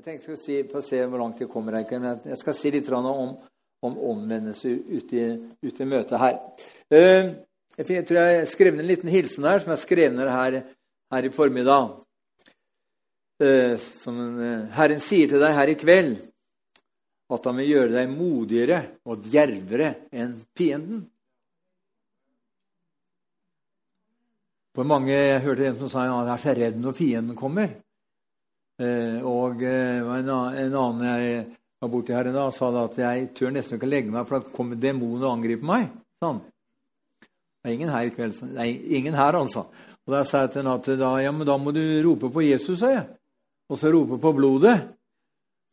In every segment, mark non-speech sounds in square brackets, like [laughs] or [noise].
Jeg tenkte jeg si, å se hvor langt jeg kommer. her, men Jeg skal si litt om, om omvendelse ute i, ute i møtet her. Uh, jeg tror jeg skrev ned en liten hilsen her, som jeg skrev ned her, her i formiddag. Uh, som uh, Herren sier til deg her i kveld at han vil gjøre deg modigere og djervere enn fienden. For mange Jeg hørte en som sa at han er så redd når fienden kommer. Eh, og eh, en annen jeg var borti her en dag, sa at jeg tør nesten ikke legge meg, for da kommer demonen og angriper meg. Sånn. Det er ingen her i kveld. Nei, ingen her, altså. Og Da sa jeg til henne at da, ja, men da må du rope på Jesus, sa jeg. Og så rope på blodet.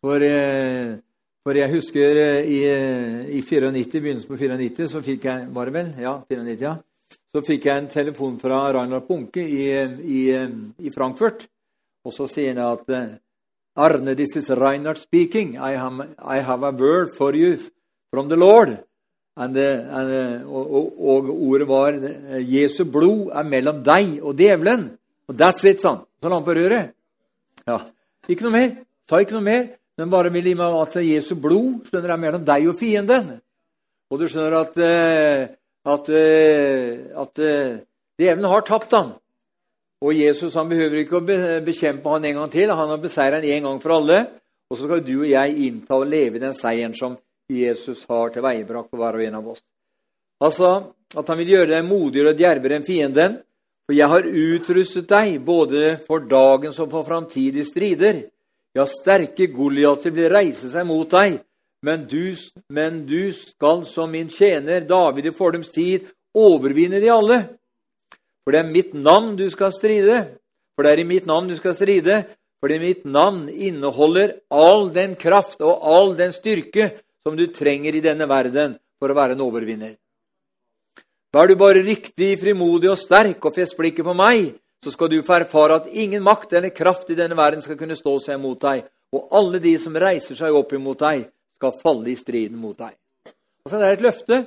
For, eh, for jeg husker i, i 94, begynnelsen på 94, så fikk jeg Var det vel? Ja, 94, ja. Så fikk jeg en telefon fra Reinhard Bunke i, i, i Frankfurt. Og så sier han at eh, Arne, this is Reinhard speaking. I have, I have a word for you from the Lord. And, uh, and, uh, og, og, og, ordet var Jesu blod er mellom deg og djevelen. Og that's it, sånn. Så la han på røret. Ja. Ikke noe mer. Sa ikke noe mer. Men bare vil gi meg at Jesu blod skjønner er mellom deg og fienden. Og du skjønner at, at, at, at djevelen har tapt, han. Og Jesus han behøver ikke å bekjempe han en gang til. Han har beseiret han en gang for alle. Og så skal du og jeg innta og leve i den seieren som Jesus har til veiebrakt for hver og en av oss. Altså at han vil gjøre deg modigere og djervere enn fienden. For jeg har utrustet deg både for dagens og for framtidige strider. Ja, sterke Goliater vil reise seg mot deg, men du, men du skal som min tjener David i fordums tid overvinne de alle. For det er mitt navn du skal stride. For det er i mitt navn du skal stride. Fordi mitt navn inneholder all den kraft og all den styrke som du trenger i denne verden for å være en overvinner. Vær du bare riktig frimodig og sterk og fest blikket på meg, så skal du få erfare at ingen makt eller kraft i denne verden skal kunne stå seg mot deg, og alle de som reiser seg opp imot deg, skal falle i striden mot deg. Altså, det er et løfte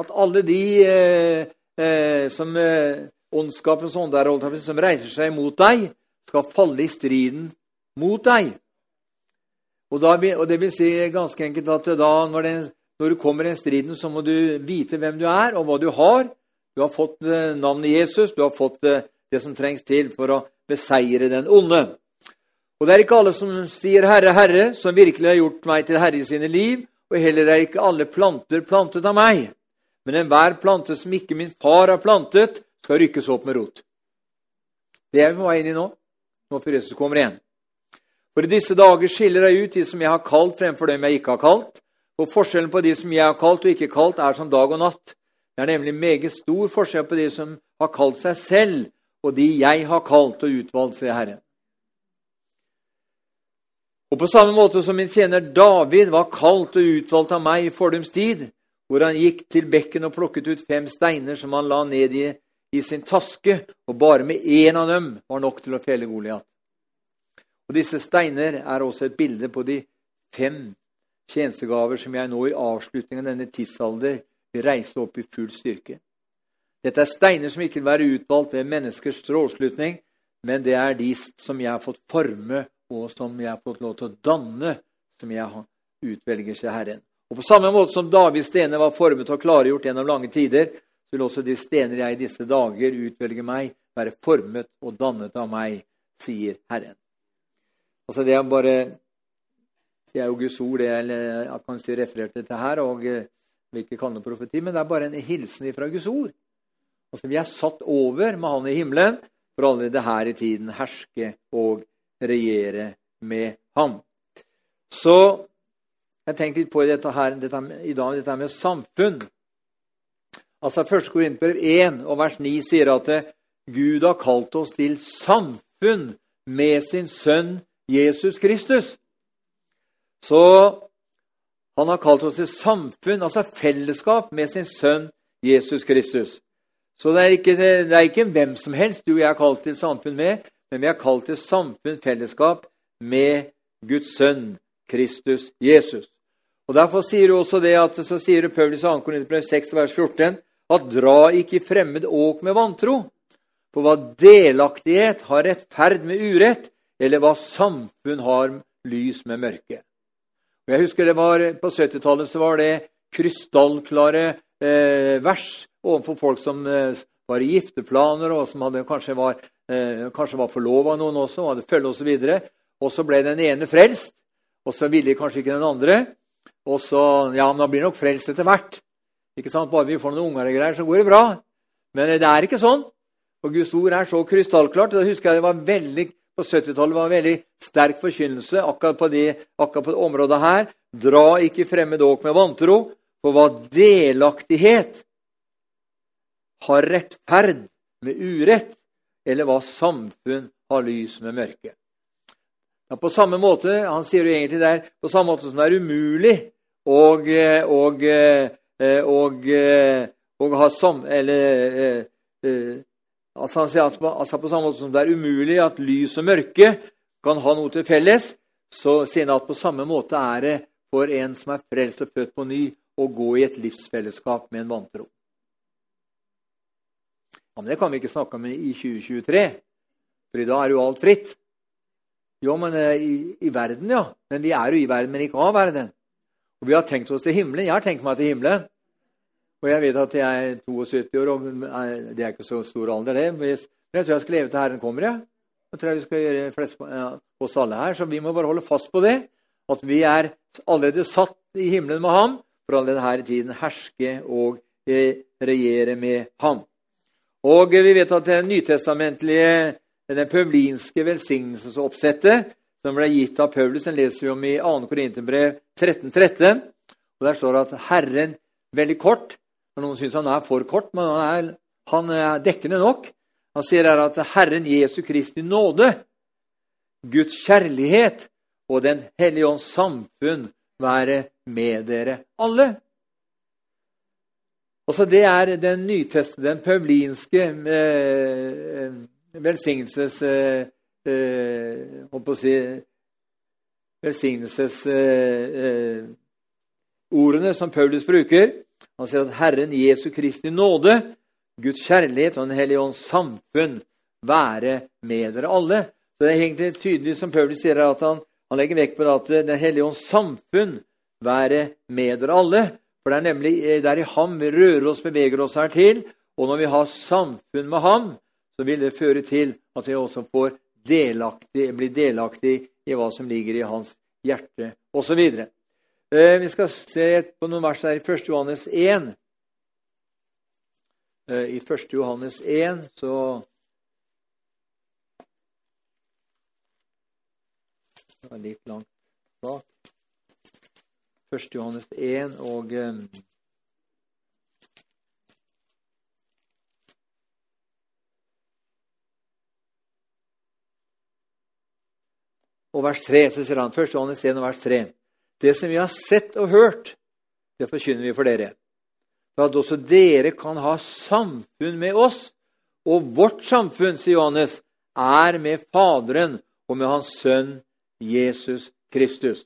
at alle de eh, eh, som eh, ondskapens ånder som reiser seg mot deg, skal falle i striden mot deg. Og, da, og Det vil si ganske enkelt at da, når, det, når, du kommer i den striden, så må du vite hvem du er, og hva du har. Du har fått eh, navnet Jesus, du har fått eh, det som trengs til for å beseire den onde. Og det er ikke alle som sier 'Herre, Herre', som virkelig har gjort meg til herre i sine liv, og heller er ikke alle planter plantet av meg men enhver plante som ikke min far har plantet, skal rykkes opp med rot. Det er vi på vei inn i nå, nå før Jesus kommer igjen. For i disse dager skiller jeg ut de som jeg har kalt, fremfor dem jeg ikke har kalt. Og forskjellen på de som jeg har kalt og ikke kalt, er som dag og natt. Det er nemlig meget stor forskjell på de som har kalt seg selv, og de jeg har kalt og utvalgt, sier Herren. Og på samme måte som min tjener David var kalt og utvalgt av meg i fordums tid, hvor han gikk til bekken og plukket ut fem steiner som han la ned i, i sin taske, og bare med én av dem var nok til å felle Goliat. Og Disse steiner er også et bilde på de fem tjenestegaver som jeg nå i avslutningen av denne tidsalder vil reise opp i full styrke. Dette er steiner som ikke vil være utvalgt ved menneskers strålslutning, men det er de som jeg har fått forme, og som jeg har fått lov til å danne, som jeg utvelger seg Herren. Og På samme måte som Davids stener var formet og klargjort gjennom lange tider, vil også de stener jeg i disse dager utvelger meg, være formet og dannet av meg, sier Herren. Altså Det er bare Det er jo Guds ord, det jeg kan si refererte til her, og eh, vil ikke kalle det profeti, men det er bare en hilsen fra Guds ord. Altså Vi er satt over med Han i himmelen for allerede her i tiden herske og regjere med Ham. Så jeg tenkte litt på dette her, dette, i dag, dette med samfunn. Altså 1. Korinterbrev 1 og vers 9 sier at Gud har kalt oss til samfunn med sin sønn Jesus Kristus. Så han har kalt oss til samfunn, altså fellesskap, med sin sønn Jesus Kristus. Så det er, ikke, det er ikke hvem som helst du og jeg er kalt til samfunn med, men vi er kalt til samfunn, fellesskap, med Guds sønn Kristus Jesus. Og Derfor sier du også det at, så sier du Paulus 2. Korinterbrev 6, vers 14 at dra ikke i fremmed åk med vantro. For hva delaktighet har rettferd med urett, eller hva samfunn har lys med mørke. Og jeg husker det var, På 70-tallet var det krystallklare eh, vers overfor folk som eh, var i gifteplaner, og som hadde, kanskje var, eh, kanskje var forlova noen også, og hadde følge osv. Og, så ble den ene frelst, og så ville kanskje ikke den andre. Og så Ja, men han blir nok frelst etter hvert. Ikke sant? Bare vi får noen unger og greier, så går det bra. Men det er ikke sånn. For Guds ord er så krystallklart. Da husker jeg det var veldig på 70-tallet var det veldig sterk forkynnelse akkurat på, det, akkurat på det området her. Dra ikke fremmed åk med vantro, for hva delaktighet har rettferd med urett, eller hva samfunn har lys med mørke. Ja, på samme måte, Han sier jo egentlig der på samme måte som det er umulig og, og, og, og ha som Eller altså Han sier at altså på samme måte som det er umulig at lys og mørke kan ha noe til felles, så sier han at på samme måte er det for en som er frelst og født på ny, å gå i et livsfellesskap med en vantro. Ja, men Det kan vi ikke snakke om i 2023, for i dag er jo alt fritt. Jo, men eh, i, i, verden, ja. Men vi er jo i verden, men ikke av verden. Og vi har tenkt oss til himmelen. Jeg har tenkt meg til himmelen. Og jeg vet at jeg er 72 år, og det er ikke så stor alder, det. Men jeg tror jeg skal leve til Herren kommer. Jeg. jeg tror jeg vi skal gjøre flest ja, oss alle her. Så vi må bare holde fast på det. At vi er allerede satt i himmelen med ham, for allerede her i tiden herske og eh, regjere med ham. Og vi vet at den nytestamentlige den paulinske velsignelsesoppsettet som ble gitt av Paulus, den leser vi om i 2. Korinterbrev 13.13. 13. Og Der står det at Herren veldig kort og Noen syns han er for kort, men han er, han er dekkende nok. Han sier her at Herren Jesu Kristi nåde, Guds kjærlighet og Den hellige ånds samfunn være med dere alle. Også Det er den nyteste, den paulinske eh, velsignelses eh, eh, si, Velsignelsesordene eh, som Paulus bruker. Han sier at Herren Jesu Kristi nåde, Guds kjærlighet og Den hellige ånds samfunn være med dere alle. Så Det er egentlig tydelig som Paulus sier at han, han legger vekt på at Den hellige ånds samfunn være med dere alle. For det er nemlig det er i ham vi rører oss, beveger oss her til. Og når vi har samfunn med ham, så vil det føre til at vi også får delaktig, bli delaktig i hva som ligger i hans hjerte, osv. Eh, vi skal se på noen vers her i 1. Johannes 1. Eh, I 1. Johannes 1 så Det var litt langt bak. 1. Johannes 1 og og vers 3, så sier han først Johannes 1 og vers 3. Det som vi har sett og hørt, det forkynner vi for dere. For at også dere kan ha samfunn med oss. Og vårt samfunn, sier Johannes, er med Faderen og med Hans Sønn Jesus Kristus.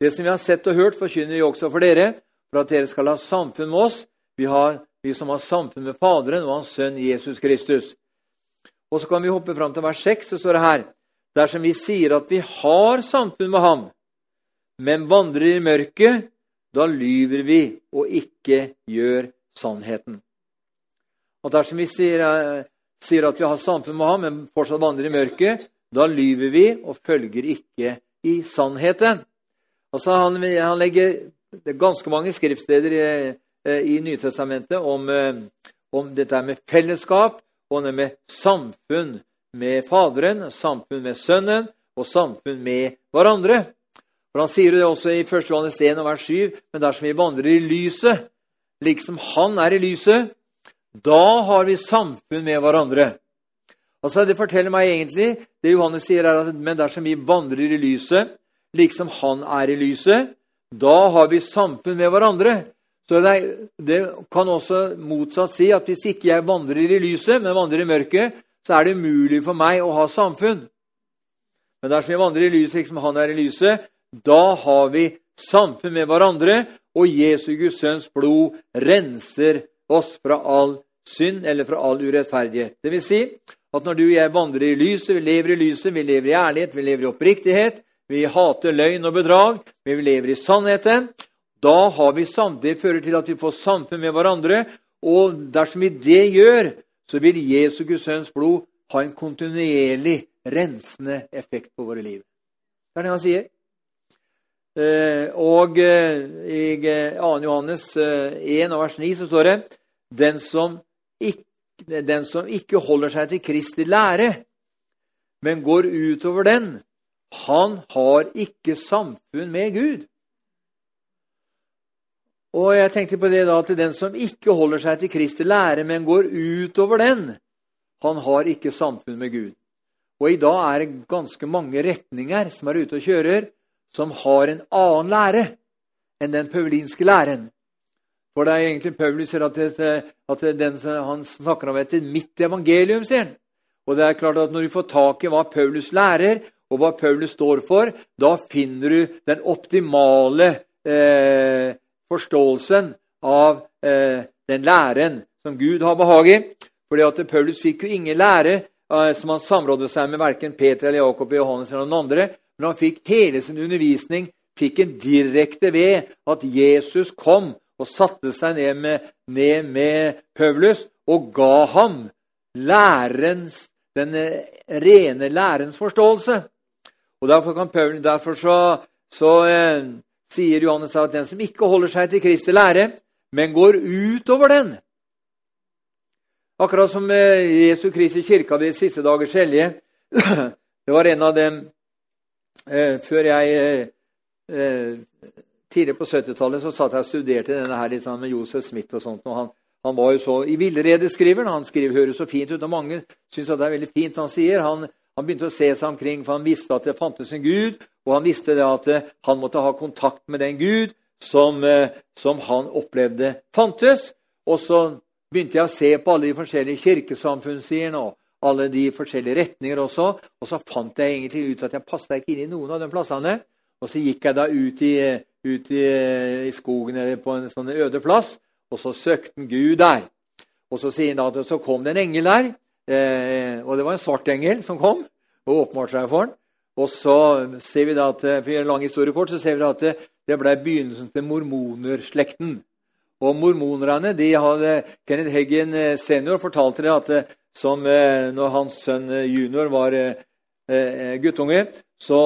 Det som vi har sett og hørt, forkynner vi også for dere, for at dere skal ha samfunn med oss. Vi, har, vi som har samfunn med Faderen og Hans Sønn Jesus Kristus. Og så kan vi hoppe fram til vers 6, så står det her dersom vi sier at vi har samfunn med ham, men vandrer i mørket, da lyver vi og ikke gjør sannheten. Og dersom vi sier, eh, sier, at vi har samfunn med ham, men fortsatt vandrer i mørket, da lyver vi og følger ikke i sannheten. Altså Han, han legger det er ganske mange skriftsteder i, eh, i Nytestamentet om, eh, om dette med fellesskap og det med samfunn med Faderen, samfunn med Sønnen og samfunn med hverandre. For Han sier det også i 1. Johannes 1, vers 7.: Men dersom vi vandrer i lyset, liksom Han er i lyset, da har vi samfunn med hverandre. Altså, Det forteller meg egentlig det Johannes sier, er at men dersom vi vandrer i lyset, liksom Han er i lyset, da har vi samfunn med hverandre. Så det, det kan også motsatt si at hvis ikke jeg vandrer i lyset, men vandrer i mørket, så er det umulig for meg å ha samfunn. Men dersom vi vandrer i lyset liksom han er i lyset, da har vi samfunn med hverandre, og Jesu Guds sønns blod renser oss fra all synd eller fra all urettferdighet. Det vil si at når du og jeg vandrer i lyset, vi lever i lyset, vi lever i ærlighet, vi lever i oppriktighet, vi hater løgn og bedrag, vi lever i sannheten, da har vi det fører til at vi får samfunn med hverandre. Og dersom vi det gjør, så vil Jesu Guds sønns blod ha en kontinuerlig rensende effekt på våre liv. Det er det han sier. Eh, og eh, i 2. Eh, Johannes 1 og vers 9 så står det den som, ikke, den som ikke holder seg til Kristi lære, men går utover den, han har ikke samfunn med Gud. Og jeg tenkte på det da at den som ikke holder seg til Kristi lære, men går utover den, han har ikke samfunn med Gud. Og i dag er det ganske mange retninger som er ute og kjører, som har en annen lære enn den paulinske læren. For det er egentlig Paulus sier at, det, at den, han snakker om etter mitt evangelium, sier han. Og det er klart at Når du får tak i hva Paulus lærer, og hva Paulus står for, da finner du den optimale eh, forståelsen av eh, den læren som Gud har behag i. Fordi at Paulus fikk jo ingen lære eh, som han samrådde seg med verken Peter eller Jakob eller Johannes eller noen andre, men han fikk hele sin undervisning fikk en direkte ved at Jesus kom og satte seg ned med, ned med Paulus og ga ham lærens, den eh, rene lærens forståelse. Og Derfor, kan Paulus, derfor så, så eh, sier Johannes at den som ikke holder seg til Kristi lære, men går utover den Akkurat som eh, Jesu Kristi kirke de siste dagers hellige. [clears throat] Det var en av dem eh, Før jeg eh, Tidligere på 70-tallet så satt jeg og studerte denne her liksom, med Josef Smith. og sånt, og han, han var jo så i villrede, skriver han. skriver, høres så fint ut, og mange syns det er veldig fint han sier. Han, han, begynte å se seg omkring, for han visste at det fantes en Gud, og han visste det at eh, han måtte ha kontakt med den Gud som, eh, som han opplevde fantes. Og så begynte jeg å se på alle de forskjellige kirkesamfunn, sier han, og alle de forskjellige retninger også. Og så fant jeg egentlig ut at jeg passa ikke inn i noen av de plassene. Og så gikk jeg da ut i, ut i, i skogen eller på en sånn øde plass, og så søkte han Gud der. Og så sier han at så kom det en engel der, eh, og det var en svart engel som kom og åpenbarte seg for han. Og så ser vi da at, for en lang historiekort, så ser vi da at det, det ble begynnelsen til mormonerslekten. Og mormonerne de hadde, Kenneth Heggen eh, senior fortalte det at eh, som eh, når hans sønn junior var guttunge, så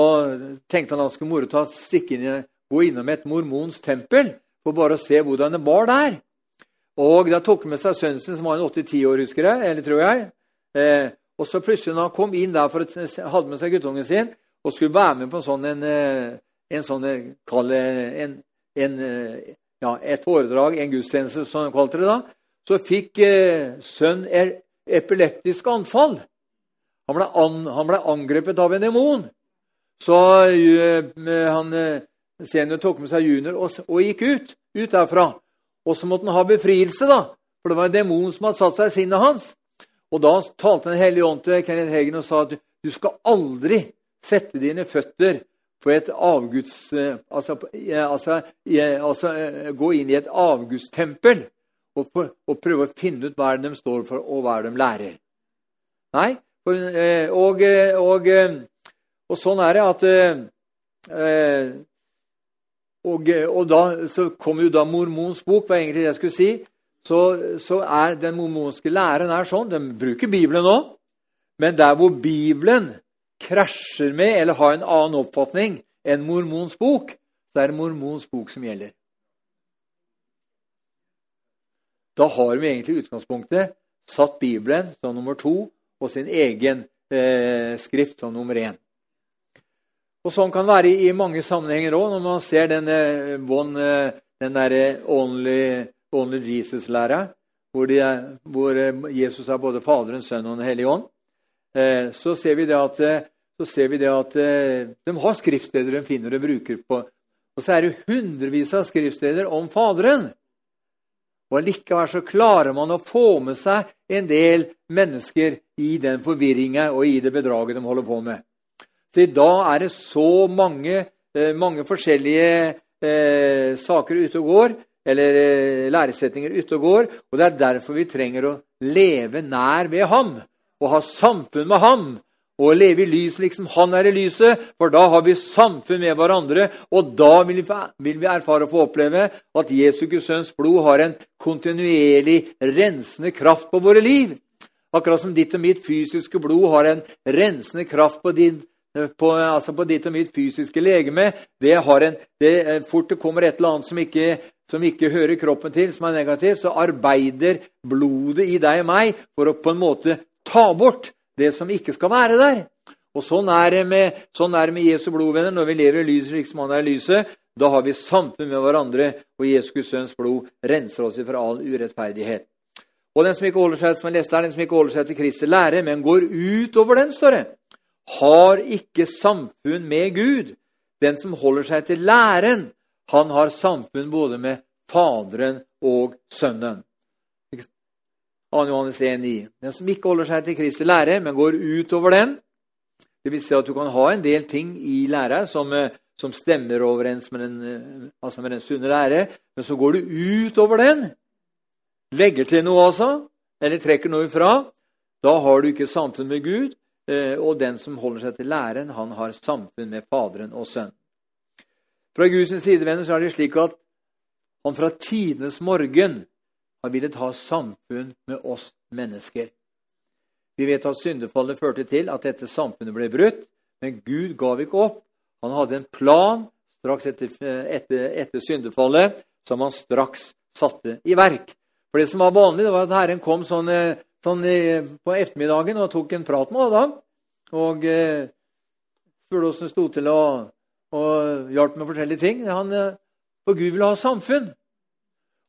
tenkte han at han skulle moro ta å stikke inn, gå innom et mormonsk tempel for bare å se hvordan det var der. Og Da tok han med seg sønnen sin, som var en 8-10 år, husker jeg, eller tror jeg. Eh, og så plutselig når han kom inn der for å hadde med seg guttungen sin og skulle være med på en sånn en, en sånn, en, en, ja, et foredrag, en gudstjeneste, som de kalte det da, så fikk eh, sønn epileptisk anfall. Han ble, an, han ble, angrepet av en demon. Så eh, han eh, senior tok med seg junior og, og, gikk ut, ut derfra. Og så måtte han ha befrielse, da, for det var en demon som hadde satt seg i sinnet hans. Og da talte Den hellige ånd til Kenneth Hegen og sa at du skal aldri sette dine føtter på et avguds... Eh, altså, altså, altså, eh, gå inn i et avgudstempel og, og, prøve å finne ut hva de står for, og hva de lærer. Nei, eh, og, og, og, sånn er det at og, da så kom jo da mormons bok, hva egentlig det jeg skulle si. Så, så er den mormonske læren er sånn. De bruker Bibelen nå. Men der hvor Bibelen krasjer med eller har en annen oppfatning enn mormons bok, så er det mormons bok som gjelder. Da har vi egentlig i utgangspunktet satt Bibelen som nummer to og sin egen eh, skrift som nummer én. Og Sånn kan det være i mange sammenhenger òg, når man ser den, one, eh, den der only, only Jesus-læra, hvor, hvor, eh, Jesus er både Faderen, Sønnen og Den hellige ånd. Eh, så ser vi det at, eh, vi det at de har skriftsteder de finner og bruker på. Og så er det hundrevis av skriftsteder om Faderen. Og Likevel så klarer man å få med seg en del mennesker i den forvirringa og i det bedraget de holder på med. Så i dag er det så mange, mange forskjellige eh, saker ute og går, eller eh, læresetninger ute og går, og det er derfor vi trenger å leve nær ved ham og ha samfunn med ham og leve i lyset liksom han er i lyset, for da har vi samfunn med hverandre, og da vil vi erfare og få oppleve at Jesu Guds sønns blod har en kontinuerlig rensende kraft på våre liv. Akkurat som ditt og mitt fysiske blod har en rensende kraft på, din, på, altså på ditt og mitt fysiske legeme. Det har en, det, fort det kommer et eller annet som ikke, som ikke hører kroppen til, som er negativt, så arbeider blodet i deg og meg for å på en måte ta bort det som ikke skal være der. Og Sånn er det med, sånn er det med Jesu blodvenner. Når vi lever i lyset slik som han er i lyset, da har vi samfunn med hverandre, og Jesu sønns blod renser oss fra all urettferdighet. Og den som ikke holder seg som en leste den som ikke holder seg til Kristi lære, men går utover den, står det, har ikke samfunn med Gud. Den som holder seg til læren, han har samfunn både med Faderen og Sønnen. 2. Johannes 1,9. Den som ikke holder seg til Kristi lære, men går utover den Det vil si at du kan ha en del ting i læra som, eh, som, stemmer overens med den, eh, altså med den sunne lære, men så går du utover den, legger til noe altså, eller trekker noe ifra. Da har du ikke samfunn med Gud, og den som holder seg til læren, han har samfunn med Faderen og Sønnen. Fra Guds side venner, så er det slik at han fra tidenes morgen har villet ha samfunn med oss mennesker. Vi vet at syndefallet førte til at dette samfunnet ble brutt, men Gud gav ikke opp. Han hadde en plan straks etter, etter, etter syndefallet som han straks satte i verk. For Det som var vanlig, det var at Herren kom sånn, sånn på ettermiddagen og tok en prat med Adam. Og eh, spurte åssen det sto til, og, og hjalp med forskjellige ting. Han, eh, for Gud ville ha samfunn.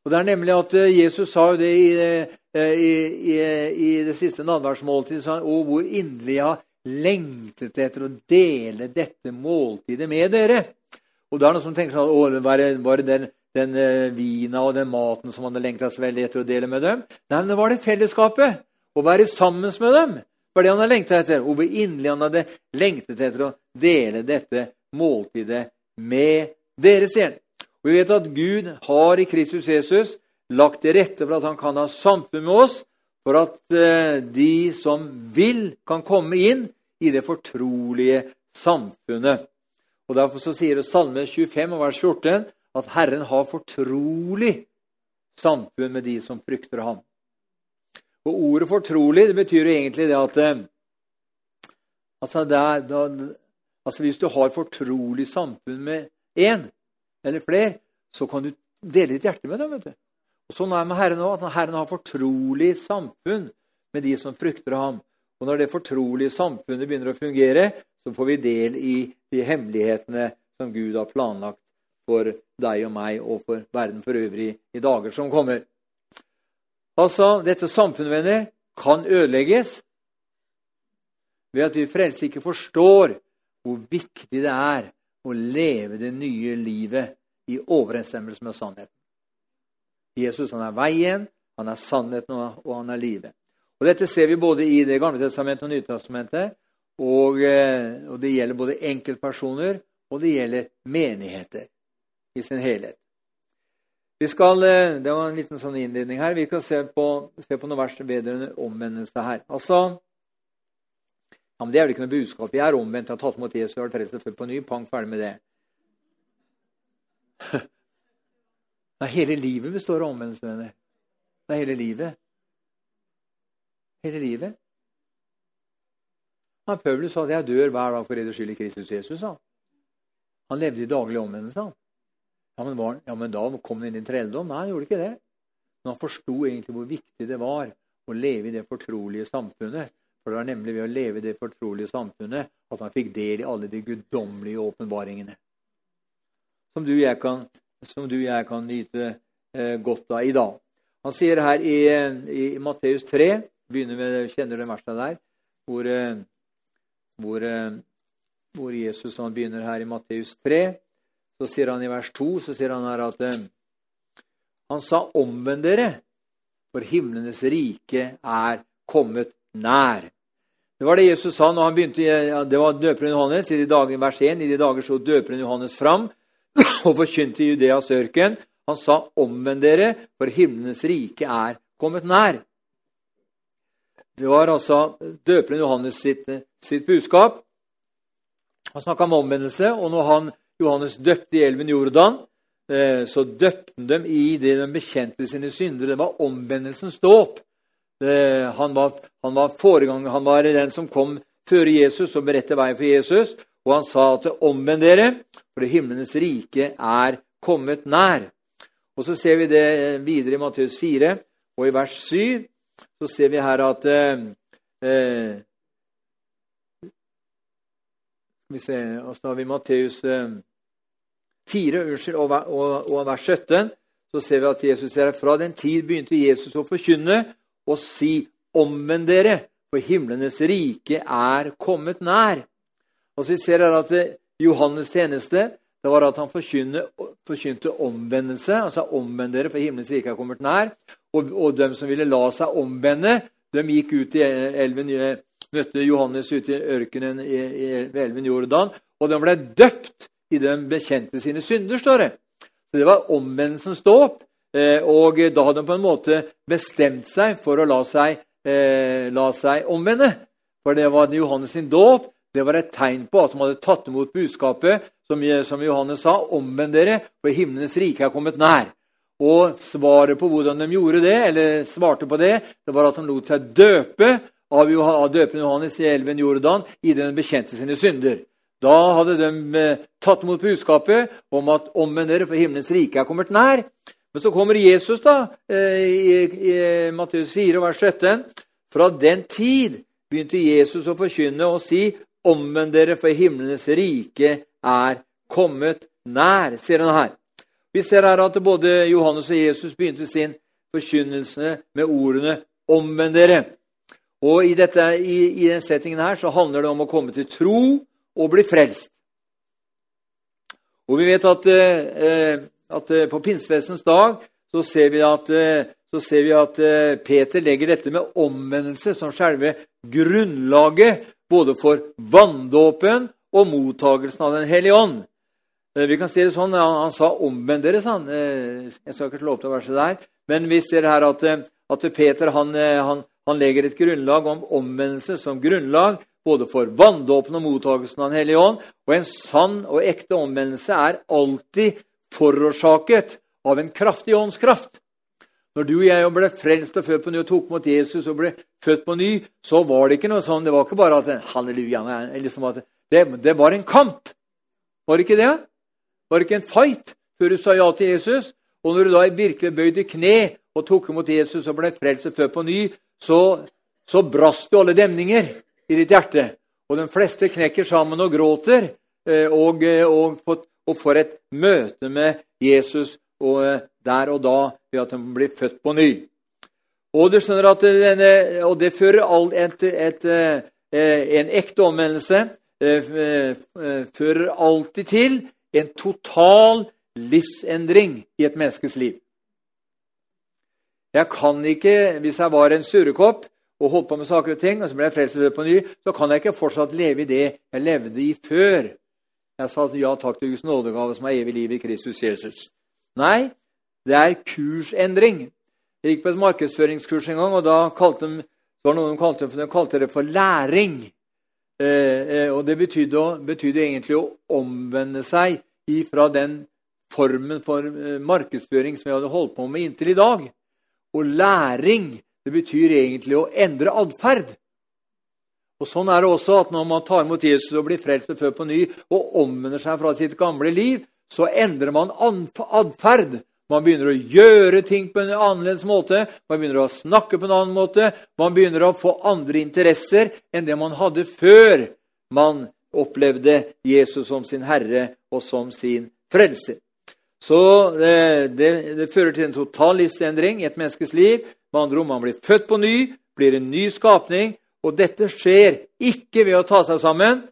Og det er nemlig at eh, Jesus sa jo det i, eh, i, i, i det siste nadværsmåltidet. Å, hvor inderlig jeg har lengtet etter å dele dette måltidet med dere. Og da er det noen som tenker sånn Å, bare, det den, den uh, vina og den maten som han hadde lengta så veldig etter å dele med dem? Nei, men det var det fellesskapet. Å være sammen med dem. Var det han hadde lengta etter. Og hvor inderlig han hadde lengtet etter å dele dette måltidet med dere, sier han. Og Vi vet at Gud har i Kristus Jesus lagt til rette for at han kan ha samfunn med oss, for at eh, de som vil, kan komme inn i det fortrolige samfunnet. Og Derfor så sier det Salme 25 vers 14 at Herren har fortrolig samfunn med de som frykter ham. Og Ordet 'fortrolig' det betyr jo egentlig det at eh, altså, det er, da, altså Hvis du har fortrolig samfunn med én, eller flere, så kan du dele ditt hjerte med dem. vet du. Og Sånn er det med Herren òg, Herren har fortrolig samfunn med de som frykter ham. Og Når det fortrolige samfunnet begynner å fungere, så får vi del i de hemmelighetene som Gud har planlagt for deg og meg og for verden for øvrig i dager som kommer. Altså, Dette samfunnet, venner, kan ødelegges ved at vi frelste ikke forstår hvor viktig det er å leve det nye livet i overensstemmelse med sannheten. Jesus han er veien, han er sannheten, og han er livet. Og Dette ser vi både i Det gamle testamentet og Nytestamentet. Og, eh, og det gjelder både enkeltpersoner og det gjelder menigheter i sin helhet. Vi skal, eh, Det var en liten sånn innledning her. Vi kan se på, se på noe vers vedrørende omvendelse her. Altså, ja, men Det er vel ikke noe budskap. Jeg er omvendt, jeg har tatt imot Jesus og vært frelst født på ny. Pang, ferdig med det. [laughs] Nei, hele livet består av omvendelse, venner. Det er hele livet. Hele livet. Han Paulus sa at 'jeg dør hver dag for reders skyld i Kristus Jesus'. sa Han levde i daglig omvendelse. han. Ja men, var, ja, men da kom han inn i trelldom? Nei, han gjorde ikke det. Men han forsto egentlig hvor viktig det var å leve i det fortrolige samfunnet for det var nemlig ved å leve i det fortrolige samfunnet at han fikk del i alle de guddommelige åpenbaringene. Som du og jeg kan, og jeg kan nyte eh, godt av i dag. Han sier her i, i, i Matteus 3 begynner med, Kjenner du verset der? Hvor, eh, hvor, eh, hvor, Jesus han begynner her i Matteus 3. Så sier han i vers 2 så sier han her at eh, han sa 'omvend dere', for himlenes rike er kommet nær. Det var det Jesus sa når han begynte, det var døperen Johannes. I de dager, vers 1, I de dager så døperen Johannes fram [clears throat] og forkynte Judeas ørken. Han sa, 'Omvend dere, for himlenes rike er kommet nær'. Det var altså døperen Johannes sitt, sitt budskap. Han snakka om omvendelse, og når han, Johannes døpte i elven Jordan, eh, så døpte han dem i det de bekjente sine synder. Det var omvendelsens dåp. Han var, han var foregang, han var den som kom før Jesus og beredte veien for Jesus. Og han sa at omvend dere, for det himlenes rike er kommet nær. Og Så ser vi det videre i Matteus 4, og i vers 7 så ser vi her at eh, eh vi se, så har vi Matteus eh, 4 unnskyld, og, og, og, vers 17. Så ser vi at Jesus sier fra den tid begynte Jesus å forkynne og si omvend dere, for himlenes rike er kommet nær. Og så ser her at eh, Johannes tjeneste det var at han forkynte omvendelse. altså omvend dere, for himlenes rike er kommet nær. Og, og de som ville la seg omvende, de gikk ut i elven, møtte Johannes ute i ørkenen ved elven Jordan, og de ble døpt i de bekjente sine synder, står det. Så Det var omvendelsens dåp. Eh, og da hadde de på en måte bestemt seg for å la seg, eh, la seg omvende. For det var Johannes sin dåp. Det var et tegn på at de hadde tatt imot budskapet som, som Johannes sa, omvend dere, for himlenes rike er kommet nær. Og svaret på hvordan de gjorde det, eller svarte på det, det var at de lot seg døpe av, døperen Johannes i elven Jordan i den bekjente sine synder. Da hadde de eh, tatt imot budskapet om at omvend dere, for himmelens rike er kommet nær. Men så kommer Jesus da, eh, i, i Matteus 4, vers 17. Fra den tid begynte Jesus å forkynne og si omvend dere, for himlenes rike er kommet nær, sier han her. Vi ser her at både Johannes og Jesus begynte sin forkynnelse med ordene 'omvend dere'. Og i, dette, i, i den settingen her så handler det om å komme til tro og bli frelst. Og vi vet at, eh, at eh, på pinsefestens dag så ser vi at, eh, ser vi at Peter legger dette med omvendelse som selve grunnlaget både for vanndåpen og mottagelsen av Den hellige ånd. Eh, vi kan si det sånn, Han, han sa 'omvend dere', sa han. Eh, jeg skal ikke slå opp det verset der. Men vi ser her at, eh, at Peter han, han, han, legger et grunnlag om omvendelse som grunnlag både for vanndåpen og mottagelsen av Den hellige ånd. Og en sann og ekte omvendelse er alltid forårsaket av en kraftig åndskraft. Når du og jeg ble frelst og født på ny og tok mot Jesus og ble født på ny, så var det ikke noe sånn. Det var ikke bare at halleluja, liksom at det, det, var en kamp. Var det ikke det? Var det ikke en fight før du sa ja til Jesus? Og når du da virkelig bøyde kne og tok imot Jesus og ble frelst og født på ny, så, så brast jo alle demninger i ditt hjerte. Og de fleste knekker sammen og gråter eh, og, eh, og, og, får et møte med Jesus og eh, der og da ved at de blir født på ny. Og du skjønner at denne, og det fører alt et, et, en ekte omvendelse fører alltid til en total livsendring i et menneskes liv. Jeg kan ikke, Hvis jeg var en surrekopp og holdt på med saker og ting, og så ble jeg frelst på ny, så kan jeg ikke fortsatt leve i det jeg levde i før. Jeg sa ja takk til Guds nådegave, som er evig liv i Kristus Jesus. Nei, det er kursendring. Jeg gikk på et markedsføringskurs en gang, og da kalte de, det var noen de kalte, de kalte det for læring. Eh, eh, og Det betydde, betydde, egentlig å omvende seg ifra den formen for eh, markedsføring som jeg hadde holdt på med inntil i dag. Og læring det betyr egentlig å endre atferd. Og Sånn er det også at når man tar imot Jesus og blir frelst og født på ny og omvender seg fra sitt gamle liv, så endrer man atferd. Man begynner å gjøre ting på en annerledes måte, man begynner å snakke på en annen måte. Man begynner å få andre interesser enn det man hadde før man opplevde Jesus som sin herre og som sin frelser. Så det, eh, det, det fører til en total livsendring i et menneskes liv. Med andre ord, man blir født på ny, blir en ny skapning. Og dette skjer ikke ved å ta seg sammen,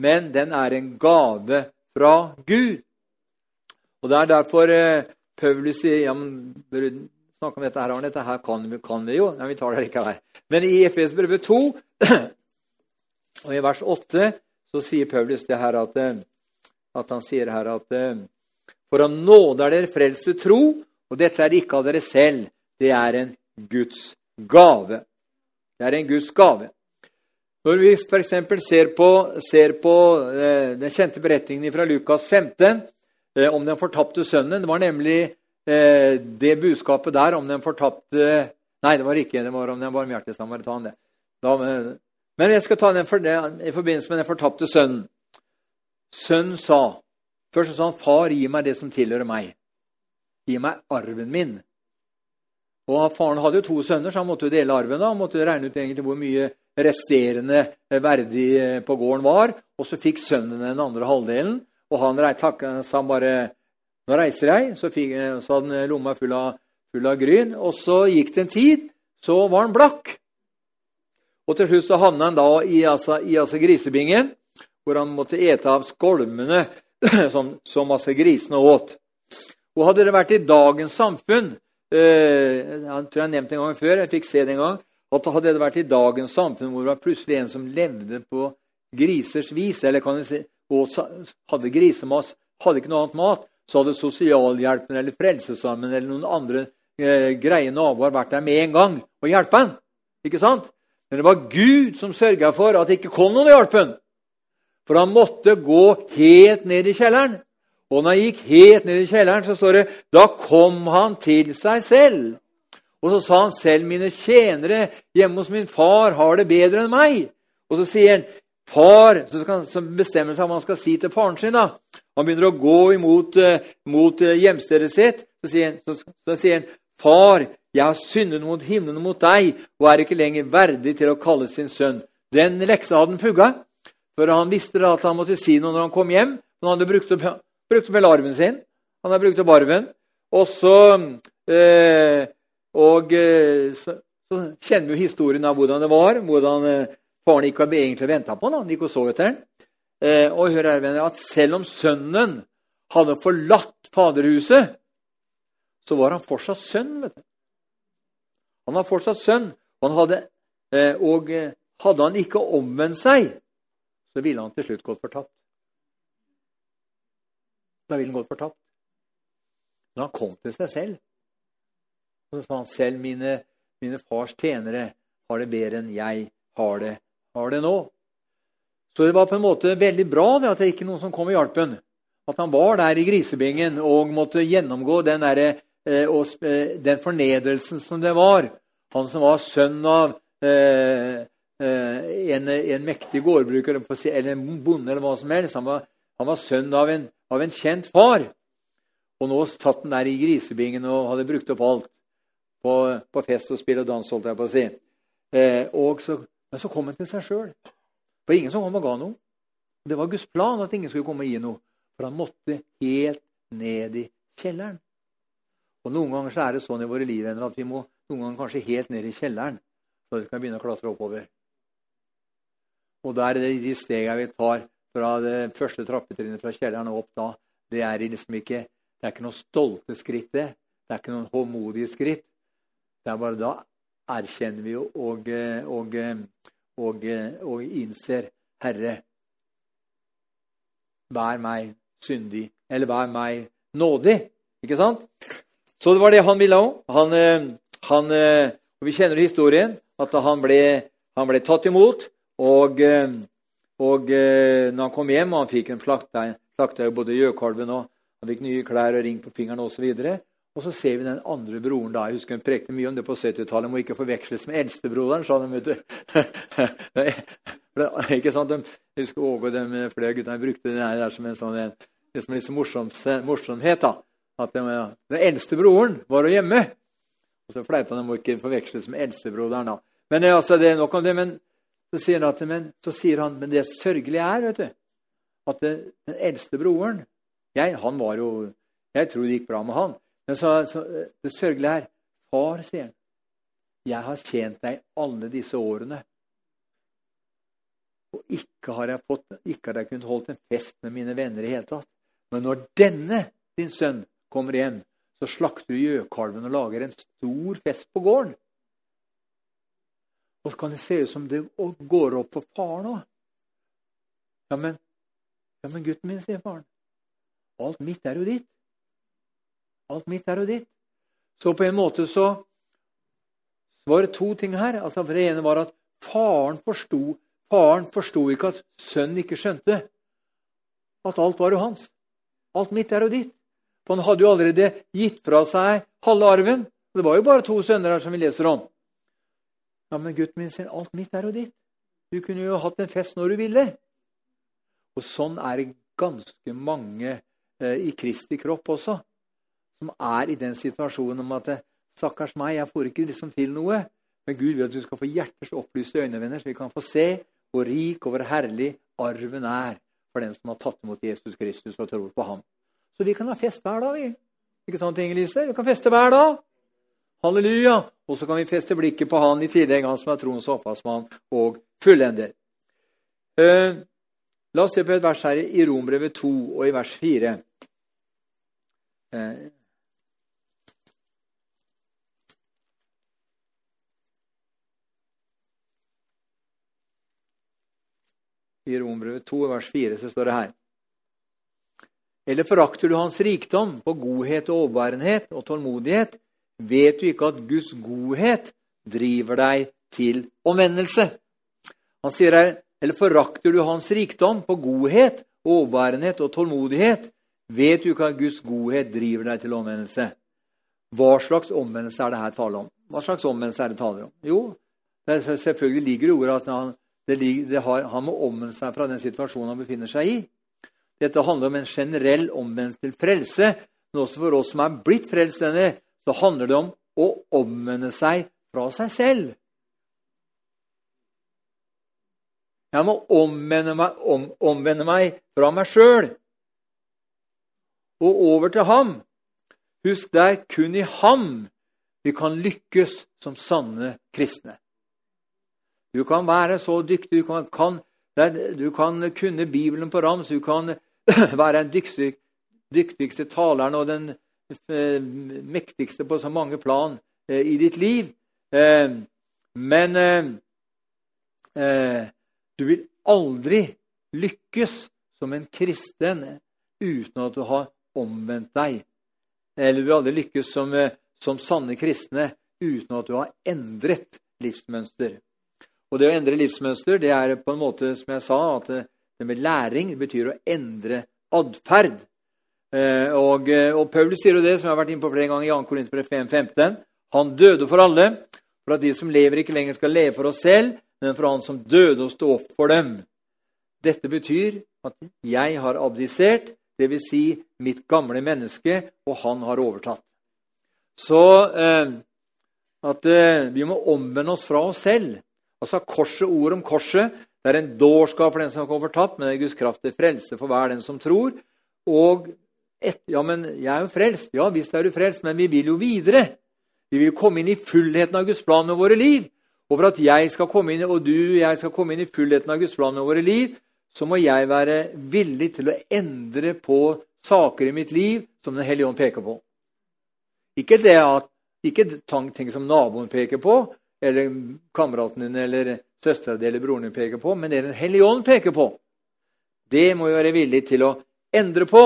men den er en gave fra Gud. Og Det er derfor eh, Paulus sier ja, men snakke om dette her, Arne? Dette her kan, kan vi jo. Nei, vi tar det likevel. Men i Efes brevet 2 [clears throat] og i vers 8 så sier Paulus det her at, eh, at han sier her at eh, For av nåde er dere frelst ved tro, og dette er ikke av dere selv. Det er en Guds gave. Det er en Guds gave. Når vi f.eks. ser ser på eh, den kjente beretningen fra Lukas 15 eh, om den fortapte sønnen Det var nemlig eh, det budskapet der om den fortapte Nei, det var ikke det var om den barmhjertige samaritan. Men jeg skal ta den for i forbindelse med den fortapte sønnen. Sønnen sa Først sa han, 'Far, gi meg det som tilhører meg.' Gi meg arven min. Og Faren hadde jo to sønner, så han måtte jo dele arven. da. Han måtte regne ut egentlig hvor mye resterende verdig eh, på gården var. Og så fikk sønnen den andre halvdelen. Og han takket, sa bare 'Nå reiser jeg.' Så, fikk, eh, så hadde han lomma full av, full av gryn. Og så gikk det en tid, så var han blakk. Og til slutt så havna han da i, altså, i altså grisebingen, hvor han måtte ete av skolmene [clears throat] som, som altså grisene åt. Og hadde det vært i dagens samfunn eh, Jeg tror jeg nevnte en gang før, jeg fikk se det en gang, at hadde det vært i dagens samfunn hvor det var plutselig en som levde på grisers vis, eller kan si, hadde grisemas, hadde ikke noe annet mat, så hadde sosialhjelpen eller Frelsesarmen eller noen andre eh, greie naboer vært der med en gang og hjulpet ham. Ikke sant? Men det var Gud som sørga for at det ikke kom noen og hjalp ham. For han måtte gå helt ned i kjelleren. Og når han gikk helt ned i kjelleren, så står det da kom han til seg selv. Og så sa han selv, mine tjenere hjemme hos min far har det bedre enn meg. Og så sier han, far, så, bestemmer han seg om han skal si til faren sin. da. Han begynner å gå imot uh, mot uh, hjemstedet sitt. Så sier, han, så, så sier han, far, jeg har syndet mot himmelen og mot deg, og er ikke lenger verdig til å kalle sin sønn. Den leksa hadde han pugga, for han visste at han måtte si noe når han kom hjem. Han hadde brukt opp Brukte opp arven sin. Han har brukt opp arven. Og så eh, Og eh, så, så, kjenner vi historien av hvordan det var. Hvordan eh, faren ikke egentlig venta på han. Han gikk og så etter ham. Eh, og hør her, venner, at selv om sønnen hadde forlatt faderhuset, så var han fortsatt sønn. vet du. Han var fortsatt sønn. Og, han hadde, eh, og eh, hadde han ikke omvendt seg, så ville han til slutt gått fortapt. Da ville han gått fortapt. Men han kom til seg selv. Og så sa han selv mine, mine fars tjenere har det bedre enn jeg har det, har det nå. Så det var på en måte veldig bra det at det ikke noen som kom og hjalp ham. At han var der i grisebingen og måtte gjennomgå den, der, eh, eh, den fornedrelsen som det var. Han som var sønn av eh en, en, mektig gårdbruker eller en bonde eller hva som helst. Han var, han var sønn av en av en kjent far. Og nå satt han der i grisebingen og hadde brukt opp alt på, på fest og spill og dans, holdt jeg på å si. Eh, så, men så kom han til seg sjøl. Var ingen som kom og ga noe. Det var Guds plan at ingen skulle komme og gi noe. For han måtte helt ned i kjelleren. Og Noen ganger så er det sånn i våre liv at vi må noen ganger kanskje helt ned i kjelleren så vi kan begynne å klatre oppover. Og da er det de stegene vi tar fra det første trappetrinnet fra kjelleren og opp da, det er liksom ikke det er ikke noe stolte skritt, det. Det er ikke noen håmodige skritt. Det er bare da erkjenner vi og, og, og, og, og innser Herre, vær meg syndig, eller vær meg nådig. Ikke sant? Så det var det han ville òg. Han, han, vi kjenner historien, at han ble, han ble tatt imot. Og og eh, når han kom hjem, og han fikk en slakta, slakta både gjøkalven og han fikk nye klær og ring på fingeren osv. Og, og så ser vi den andre broren da. Jeg husker hun prekte mye om det på 70-tallet. Må ikke forveksles med eldstebroderen, sa de. vet du. [laughs] ikke sant? De, jeg husker Åge og de flere guttene brukte det der som en sånn en, liksom liksom morsom, morsomhet. da. At de, den eldste broren var hjemme. Og så fleipa de må ikke forveksles med eldstebroderen. da. Men eh, altså, det er nok om det, men så sier, han, men, så sier han men det sørgelige er vet du, at det, den eldste broren jeg, han var jo, jeg tror det gikk bra med han. Men så, så, det sørgelige er Far, sier han, jeg har tjent deg alle disse årene. Og ikke har jeg, fått, ikke har jeg kunnet holdt en fest med mine venner i hele tatt. Men når denne, din sønn, kommer hjem, så slakter du gjøkalven og lager en stor fest på gården. Og så kan det se ut som det går opp for faren òg. Ja, men, ja, men gutten min, sier faren. Alt mitt er jo ditt. Alt mitt er jo ditt. Så på en måte så, var det to ting her. Altså, for Det ene var at faren forsto Faren forsto ikke at sønnen ikke skjønte at alt var jo hans. Alt mitt er jo ditt. For han hadde jo allerede gitt fra seg halve arven. Det var jo bare to sønner her som vi leser om. Ja, men gutten min alt mitt er jo ditt. Du kunne jo hatt en fest når du ville. Og sånn er det ganske mange eh, i Kristi kropp også, som er i den situasjonen om at Stakkars meg, jeg får ikke liksom til noe. Men Gud vil at du skal få hjerters opplyste øyne, venner, så vi kan få se hvor rik og hvor herlig arven er for den som har tatt imot Jesus Kristus og tror på ham. Så vi kan ha fest hver dag, vi. Ikke sant, Inger Lise? Vi kan feste hver dag. Halleluja! Og så kan vi feste blikket på Han i tillegg, Han som er troens opphavsmann og fullender. Eh, la oss se på et vers her i Rombrevet 2 og i vers 4. Uh, eh, I Rombrevet 2, vers 4, så står det her. Eller forakter du hans rikdom på godhet og overbærenhet og tålmodighet, vet du ikke at Guds godhet driver deg til omvendelse. Han sier her, eller forakter du hans rikdom på godhet, overbærenhet og tålmodighet, vet du ikke at Guds godhet driver deg til omvendelse. Hva slags omvendelse er det her tale om? Hva slags omvendelse er det taler om? Jo, det selvfølgelig ligger det ordet at han, det, det har, han må omvende seg fra den situasjonen han befinner seg i. Dette handler om en generell omvendelse til frelse. Men også for oss som er blitt frelst, denne, så handler det om å omvende seg fra seg selv. Jeg må omvende meg, om, omvende meg fra meg sjøl og over til ham. Husk, det er kun i ham vi kan lykkes som sanne kristne. Du kan være så dyktig, du kan, kan, du kan kunne Bibelen på rams, du kan [clears throat] være den dyktig, dyktigste taleren og den mektigste på så mange plan eh, i ditt liv. Eh, men du vil aldri lykkes som en kristen uten at du har omvendt deg. Eller du vil aldri lykkes som, som sanne kristne uten at du har endret livsmønster. Og det å endre livsmønster det er på en måte, som jeg sa, at det med læring betyr å endre atferd. Eh, og, eh, og, Paulus sier jo det, som jeg har vært inne på flere ganger i 2. Korinterbrev 5.15. Han døde for alle, for at de som lever, ikke lenger skal leve for oss selv, men for han som døde og stå opp for dem. Dette betyr at jeg har abdisert, dvs. Si mitt gamle menneske, og han har overtatt. Så eh, at eh, vi må omvende oss fra oss selv. Altså korset, ord om korset. Det er en dårskap for den som kommer fortapt, men det er Guds kraft til frelse for hver den som tror. Og et, ja, men jeg er jo frelst. Ja, visst er du frelst, men vi vil jo videre. Vi vil komme inn i fullheten av Guds plan med våre liv. Og for at jeg skal komme inn, og du og jeg skal komme inn i fullheten av Guds plan med våre liv, så må jeg være villig til å endre på saker i mitt liv som Den hellige ånd peker på. Ikke det at, ikke ting som naboen peker på, eller kameraten din eller søstera di eller broren din peker på, men det Den hellige ånd peker på. Det må vi være villig til å endre på.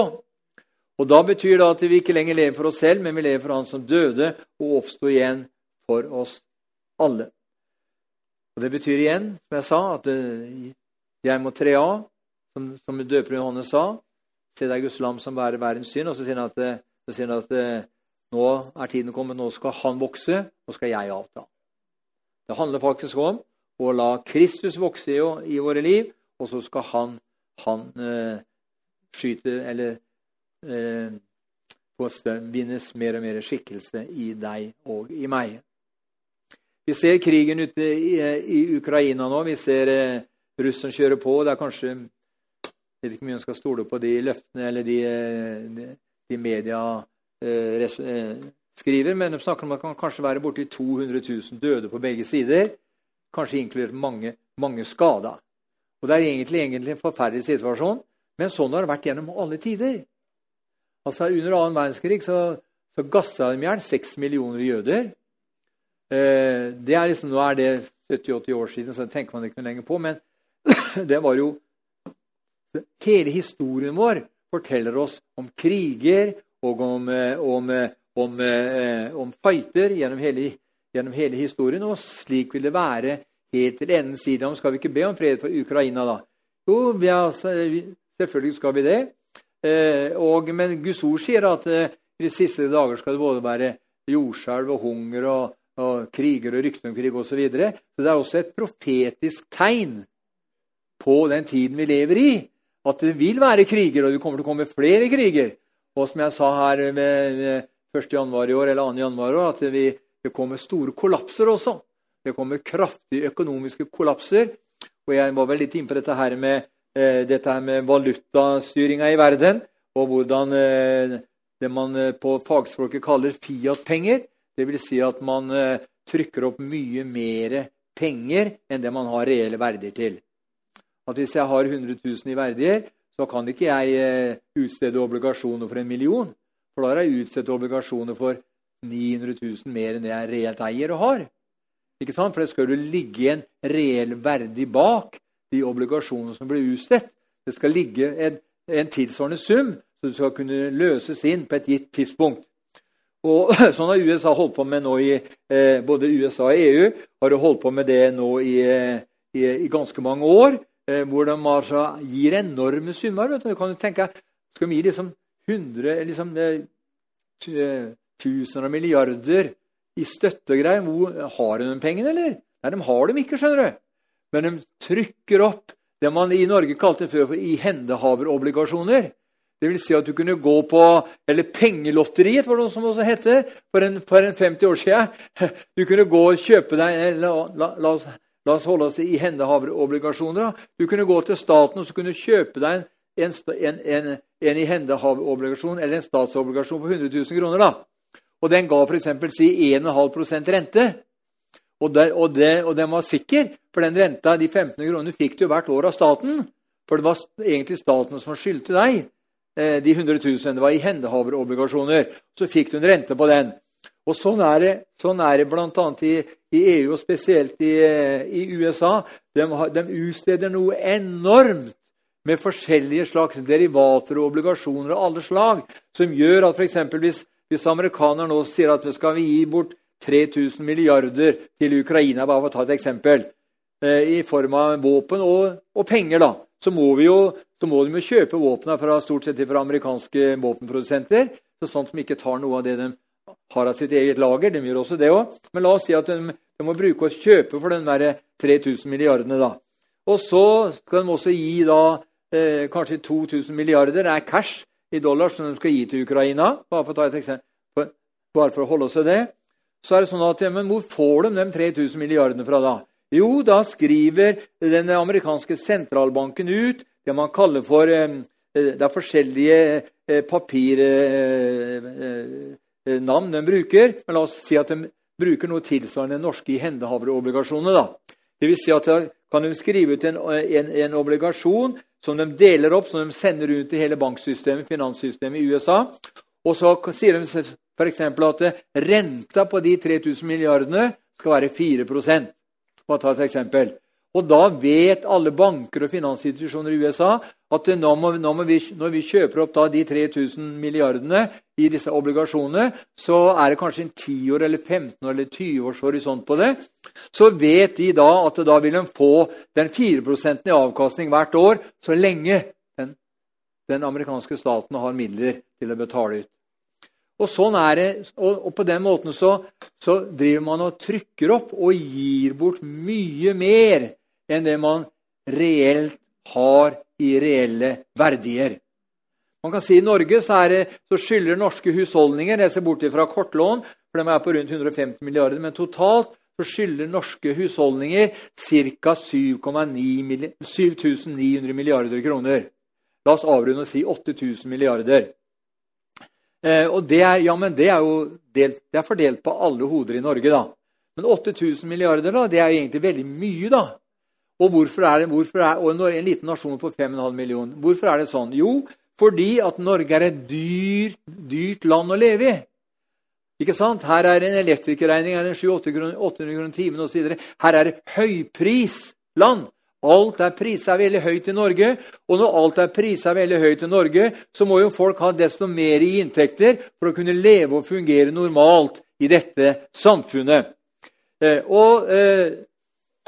Og Da betyr det at vi ikke lenger lever for oss selv, men vi lever for Han som døde og oppsto igjen for oss alle. Og Det betyr igjen, som jeg sa, at eh, jeg må tre av, som, som døperen Johannes sa. Se er Guds lam som bærer verdens synd. Og så sier han at, eh, sier han at eh, nå er tiden kommet, nå skal han vokse, nå skal jeg avta. Det handler faktisk om å la Kristus vokse i, i våre liv, og så skal han, han skyte eller eh, vinnes mer og mer skikkelse i deg og i meg. Vi ser krigen ute i, i Ukraina nå. Vi ser eh, russerne kjøre på. Det er kanskje jeg vet ikke mye man skal stole på de løftene eller de, eh, de, de media eh, res, eh, skriver, men de snakker om at det kan kanskje være borti 200 000 døde på begge sider. Kanskje inkludert mange, mange skada. Og Det er egentlig, egentlig en forferdelig situasjon, men sånn har det vært gjennom alle tider. Altså Under annen verdenskrig så, så gassa de i hjel seks millioner jøder. Eh, det er liksom, Nå er det 70-80 år siden, så det tenker man ikke noe lenger på. Men [clears throat] det var jo Hele historien vår forteller oss om kriger og om, eh, om eh, om, eh, om fighter gjennom hele gjennom hele historien, og slik vil det være helt til enden side. Skal vi ikke be om fred for Ukraina, da? Jo, er, altså, selvfølgelig skal vi det. Eh, og, men Guds ord sier at eh, i de siste dager skal det både være jordskjelv og hunger og, og kriger og rykter om krig osv. Så, videre. så det er også et profetisk tegn på den tiden vi lever i. At det vil være kriger, og det kommer til å komme flere kriger. Og som jeg sa her med 1. januar i år, eller 2. januar, at vi, det kommer store kollapser også. Det kommer kraftige økonomiske kollapser. Og jeg var vel litt inne på dette her med, dette her med valutastyringa i verden, og hvordan eh, det man eh, på fagspråket kaller Fiat-penger. Dvs. Si at man eh, trykker opp mye mer penger enn det man har reelle verdier til at hvis jeg har 100 000 i verdier, så kan ikke jeg eh, utstede obligasjoner for en million. For da har jeg utstedt obligasjoner for 900 000 mer enn det jeg reelt eier og har. Ikke sant? For det skal jo ligge en reell verdi bak de obligasjonene som blir utstedt. Det skal ligge en, en tilsvarende sum, så det skal kunne løses inn på et gitt tidspunkt. Og [clears throat] Sånn har USA holdt på med nå i eh, både USA og EU. har holdt på med det nå i, i, i ganske mange år. Eh, hvor de altså gir enorme summer. Vet du. du kan jo tenke, Skal vi gi liksom 100 liksom, eh, eh, tusener av milliarder i støttegreier? Har de de pengene, eller? Nei, de har dem ikke, skjønner du. Men de trykker opp det man i Norge kalte før for ihendehaverobligasjoner. Det vil si at du kunne gå på Eller Pengelotteriet, var det som også hette for en, for en 50 år siden. [laughs] Du kunne gå og kjøpe deg la, la, la oss La oss holde oss i ihendehaverobligasjoner. Du kunne gå til staten og så kunne kjøpe deg en, en, en, en ihendehaverobligasjon eller en statsobligasjon for 100 000 kroner. da. Og den ga f.eks. si 1,5% rente. Og, det, og, det, og, den var sikker, for den renta, de 15 kronene, fikk du hvert år av staten. For det var egentlig staten som skyldte deg eh, de 100 000. Det var i hendehaverobligasjoner. Så fikk du en rente på den. Og Sånn er det, sånn er det bl.a. I, i EU, og spesielt i, i USA. De, de, utsteder noe enormt med forskjellige slags derivater og obligasjoner av alle slag, som gjør at f.eks. Hvis, hvis amerikaner nå sier at vi skal gi bort 3000 milliarder til Ukraina, bare for å ta et eksempel, eh, i form av våpen og, og penger, da, så må, jo, så må de jo kjøpe våpnene fra, stort sett fra amerikanske våpenprodusenter, så sånn at de ikke tar noe av det de har av sitt eget lager. De gjør også det òg. Men la oss si at de, de, må bruke og kjøpe for den der 3000 milliardene. da. Og så skal de også gi da eh, kanskje 2000 milliarder er cash i dollar som de skal gi til Ukraina. Bare for å ta et eksempel, bare for å holde oss til det. Så er det sånn at, ja, men Hvor får de de 3000 milliardene fra da? Jo, da skriver den amerikanske sentralbanken ut det man kaller for eh, Det er forskjellige papirnavn. Eh, Eh, de bruker, men la oss si at de bruker noe tilsvarende norske ihendehaverobligasjoner. Det vil si at da kan de skrive ut en, en, en, obligasjon som de deler opp, som de sender ut i hele banksystemet, finanssystemet i USA. Og så sier de f.eks. at renta på de 3000 milliardene skal være 4 For å ta et eksempel. Og da vet alle banker og finansinstitusjoner i USA at nå må, nå må vi, når vi kjøper opp de 3000 milliardene i disse obligasjonene, så er det kanskje en 10 år eller 15 år eller 20 års horisont på det. Så vet de da at da vil de få den 4 i avkastning hvert år så lenge den, den amerikanske staten har midler til å betale ut. Og sånn det, og, og på den måten så, så driver man og trykker opp og gir bort mye mer enn det man reelt har i reelle verdier. Man kan si I Norge så, det, så skylder norske husholdninger Jeg ser bort fra kortlån, for de er på rundt 150 milliarder. Men totalt så skylder norske husholdninger ca. 7900 milliarder kroner. La oss avrunde og si 8000 milliarder. Eh, og det er, ja, men det er jo delt, det er fordelt på alle hoder i Norge. da. Men 8000 milliarder da, det er jo egentlig veldig mye. da. Og hvorfor er det, hvorfor er, og en liten nasjon på 5,5 millioner. Hvorfor er det sånn? Jo, fordi at Norge er et dyrt, dyrt land å leve i. Ikke sant? Her er en elektrikerregning er 700-800 kroner timen osv. Her er det høyprisland. Alt er prisa veldig høyt i Norge. Og når alt er prisa veldig høyt i Norge, så må jo folk ha desto mer i inntekter for å kunne leve og fungere normalt i dette samfunnet. Eh, og eh,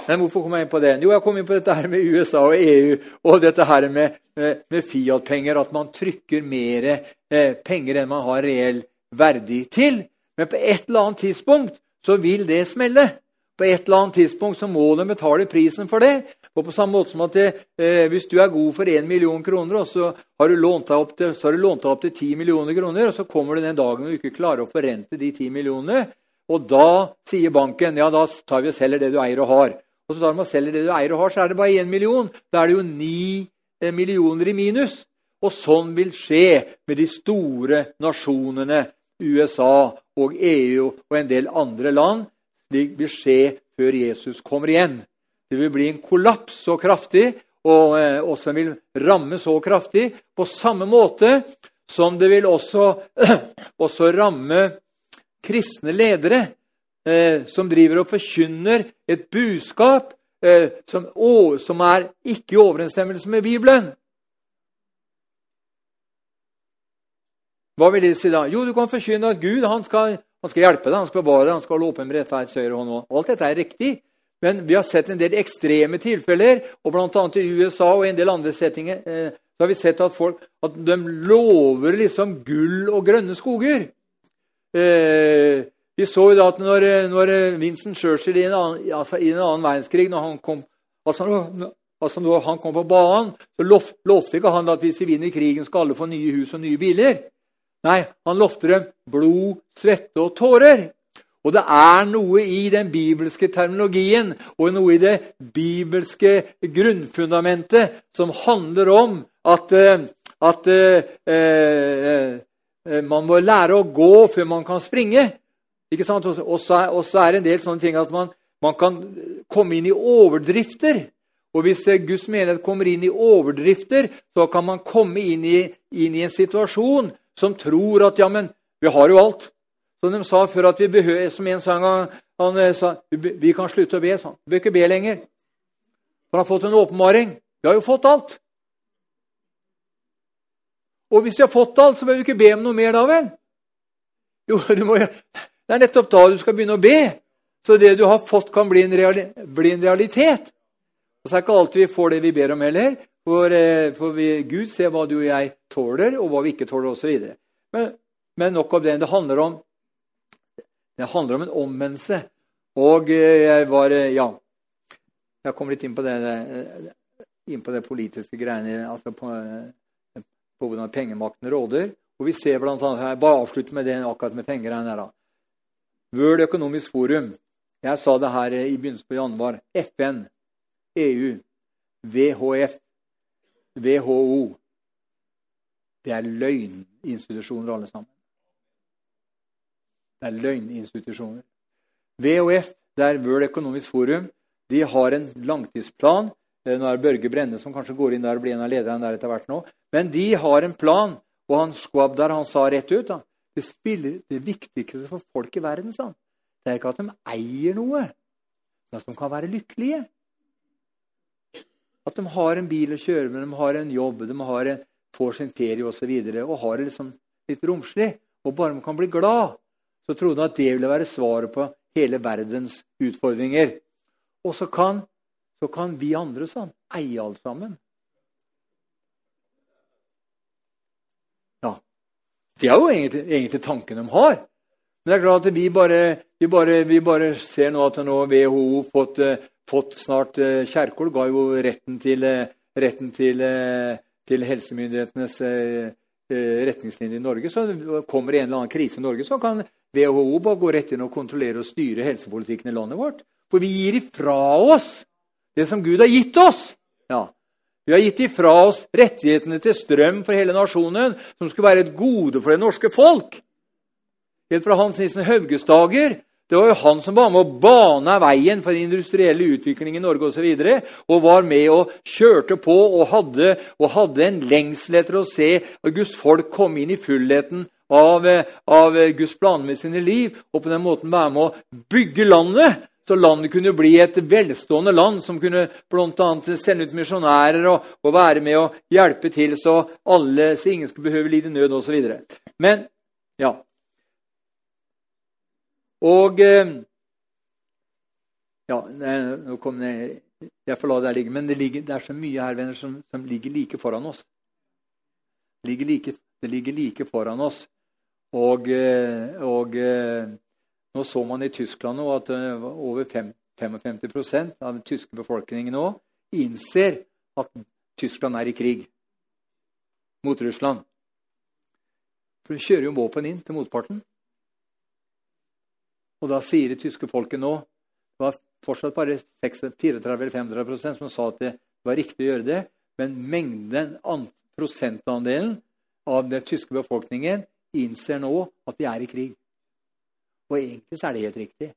men hvorfor kom jeg inn på det? Jo, jeg kom inn på dette her med USA og EU og dette her med, med, med Fiat-penger. At man trykker mer eh, penger enn man har reell verdi til. Men på et eller annet tidspunkt så vil det smelle. På et eller annet tidspunkt så må de betale prisen for det. Og på samme måte som at det, eh, Hvis du er god for 1 million kroner, og så har du lånt deg opp til, så opp til 10 millioner kroner, og så kommer det den dagen du ikke klarer å forrente de 10 millionene, og da sier banken ja, da tar vi og selger det du eier og har. Og så tar de og selger det du eier og har, så er det bare 1 million. Da er det jo 9 eh, millioner i minus. Og sånn vil skje med de store nasjonene USA og EU og en del andre land. Vil skje før Jesus kommer igjen. Det vil bli en kollaps så kraftig, og eh, også vil ramme så kraftig, på samme måte som det vil også, [clears throat] også ramme kristne ledere eh, som driver og forkynner et budskap eh, som, å, som, er ikke i overensstemmelse med Bibelen. Hva vil det si da? Jo, du kan forkynne at Gud han skal, han skal hjelpe deg, han skal bevare deg, han skal holde åpen rettferds høyre hånd. Alt dette er riktig. Men vi har sett en del ekstreme tilfeller, og bl.a. i USA og en del andre settinger eh, har vi sett at folk at de lover liksom gull og grønne skoger. Eh, vi så jo da at når, når Vincent Churchill i en, annen, altså i en annen verdenskrig når han kom, altså, altså når han kom på banen, så lov, lovte ikke han at hvis vi vinner krigen, skal alle få nye hus og nye biler. Nei, han lovte dem blod, svette og tårer. Og det er noe i den bibelske terminologien og noe i det bibelske grunnfundamentet som handler om at, eh, at eh, eh, Eh, man må lære å gå før man kan springe. Ikke sant? Og så er, det en del sånne ting at man, man, kan komme inn i overdrifter. Og hvis Guds menighet kommer inn i overdrifter, så kan man komme inn i, inn i en situasjon som tror at ja, men vi har jo alt. Som de sa før, at vi behøver, som en sang han eh, sa vi kan slutte å be. sånn. Vi bør ikke be lenger. For han har fått en åpenbaring. Vi har jo fått alt. Og hvis vi har fått alt, så bør vi ikke be om noe mer da vel? Jo, [laughs] må, Det er nettopp da du skal begynne å be. Så det du har fått, kan bli en, reali, bli en realitet. Og så er det ikke alltid vi får det vi ber om heller. For, eh, for vi, Gud ser hva du og jeg tåler, og hva vi ikke tåler, osv. Men, men nok om det. Det handler om, det handler om en omvendelse. Og eh, jeg var eh, Ja, jeg kom litt inn på det, inn på det politiske greiene. altså på på hvordan pengemakten råder. Og vi ser blant annet her, Bare avslutter med det akkurat med pengegreiene her. World Economic Forum. Jeg sa det her i begynnelsen på januar. FN, EU, VHF, WHO. Det er løgninstitusjoner, alle sammen. Det er løgninstitusjoner. VHF, det er World Economic Forum, de har en langtidsplan Eh, nå er det Børge Brenne som kanskje går inn der og blir en av lederne der etter hvert nå. Men de har en plan, og han Schwab der, han sa rett ut da, det, spiller, det viktigste for folk i verden sa han, det er ikke at de eier noe, men at de kan være lykkelige. At de har en bil å kjøre med, de har en jobb, de en, får sin ferie osv. Og, så videre, og har det liksom litt romslig. Og bare de kan bli glad, så trodde han at det ville være svaret på hele verdens utfordringer. Og så kan så kan vi andre sånn eie alt sammen. Ja. Det er jo egentlig, egentlig tanken de har. Men det er klart at vi bare, vi bare, vi bare ser nå at nå WHO fått, uh, fått snart uh, Kjerkol ga jo retten til, uh, retten til, til helsemyndighetenes retningslinjer i Norge. Så kommer det en eller annen krise i Norge, så kan WHO bare gå rett inn og kontrollere og styre helsepolitikken i landet vårt. For vi gir ifra oss det som Gud har gitt oss. Ja. Vi har gitt ifra oss rettighetene til strøm for hele nasjonen, som skulle være et gode for det norske folk. Helt fra Hans Nissen Hauges dager. Det var jo han som var med å bane veien for den industrielle utviklingen i Norge osv. Og, så og var med og kjørte på og hadde, og hadde en lengsel etter å se at Guds folk komme inn i fullheten av, av Guds planer med sine liv, og på den måten være med å bygge landet så landet kunne bli et velstående land som kunne bl.a. sende ut misjonærer og, og, være med og hjelpe til så, alle, så ingen skulle behøve lide nød osv. Men ja. Og, eh, Ja, nå kom det, jeg får la det ligge. Men det, ligger, det, er så mye her venner, som, som ligger like foran oss. Det ligger like, det ligger like foran oss. Og, eh, og, eh, nå så man i Tyskland nå at over 55% av den tyske befolkningen nå innser at Tyskland er i krig mot Russland. For de kjører jo våpen inn til motparten. Og da sier det tyske folket nå Det var fortsatt bare 34 eller 35 som sa at det var riktig å gjøre det, men mengden, prosentandelen av den tyske befolkningen innser nå at de er i krig. Og egentlig så er det helt riktig.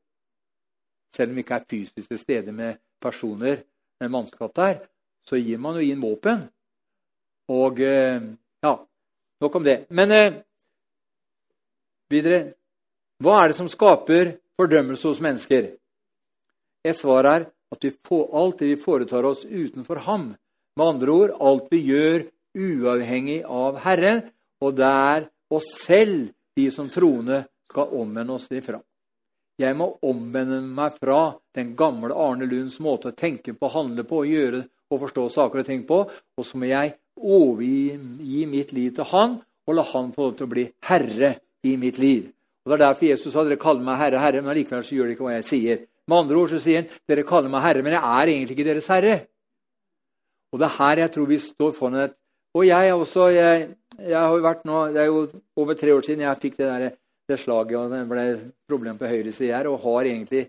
Selv om det ikke er fysiske steder med personer, med mannskap der, så gir man jo inn våpen. Og eh, ja, nok om det. Men eh, videre Hva er det som skaper fordømmelse hos mennesker? Et svar er at vi får alt det vi foretar oss utenfor ham. Med andre ord alt vi gjør uavhengig av Herren, og det er oss selv vi som troende skal omvende oss ifra. Jeg må omvende meg fra den gamle Arne Lunds måte å tenke på, handle på, gjøre og forstå saker og ting på. Og så må jeg overgi mitt liv til Han og la Han få lov til å bli herre i mitt liv. Og Det er derfor Jesus sa dere kaller meg herre, herre, men allikevel så gjør dere ikke hva jeg sier. Med andre ord så sier han dere kaller meg herre, men jeg er egentlig ikke deres herre. Og Det er her jeg tror vi står foran et Og jeg også, jeg, jeg har jo vært nå, Det er jo over tre år siden jeg fikk det, der, det slaget og det ble problem på høyre side her, og har egentlig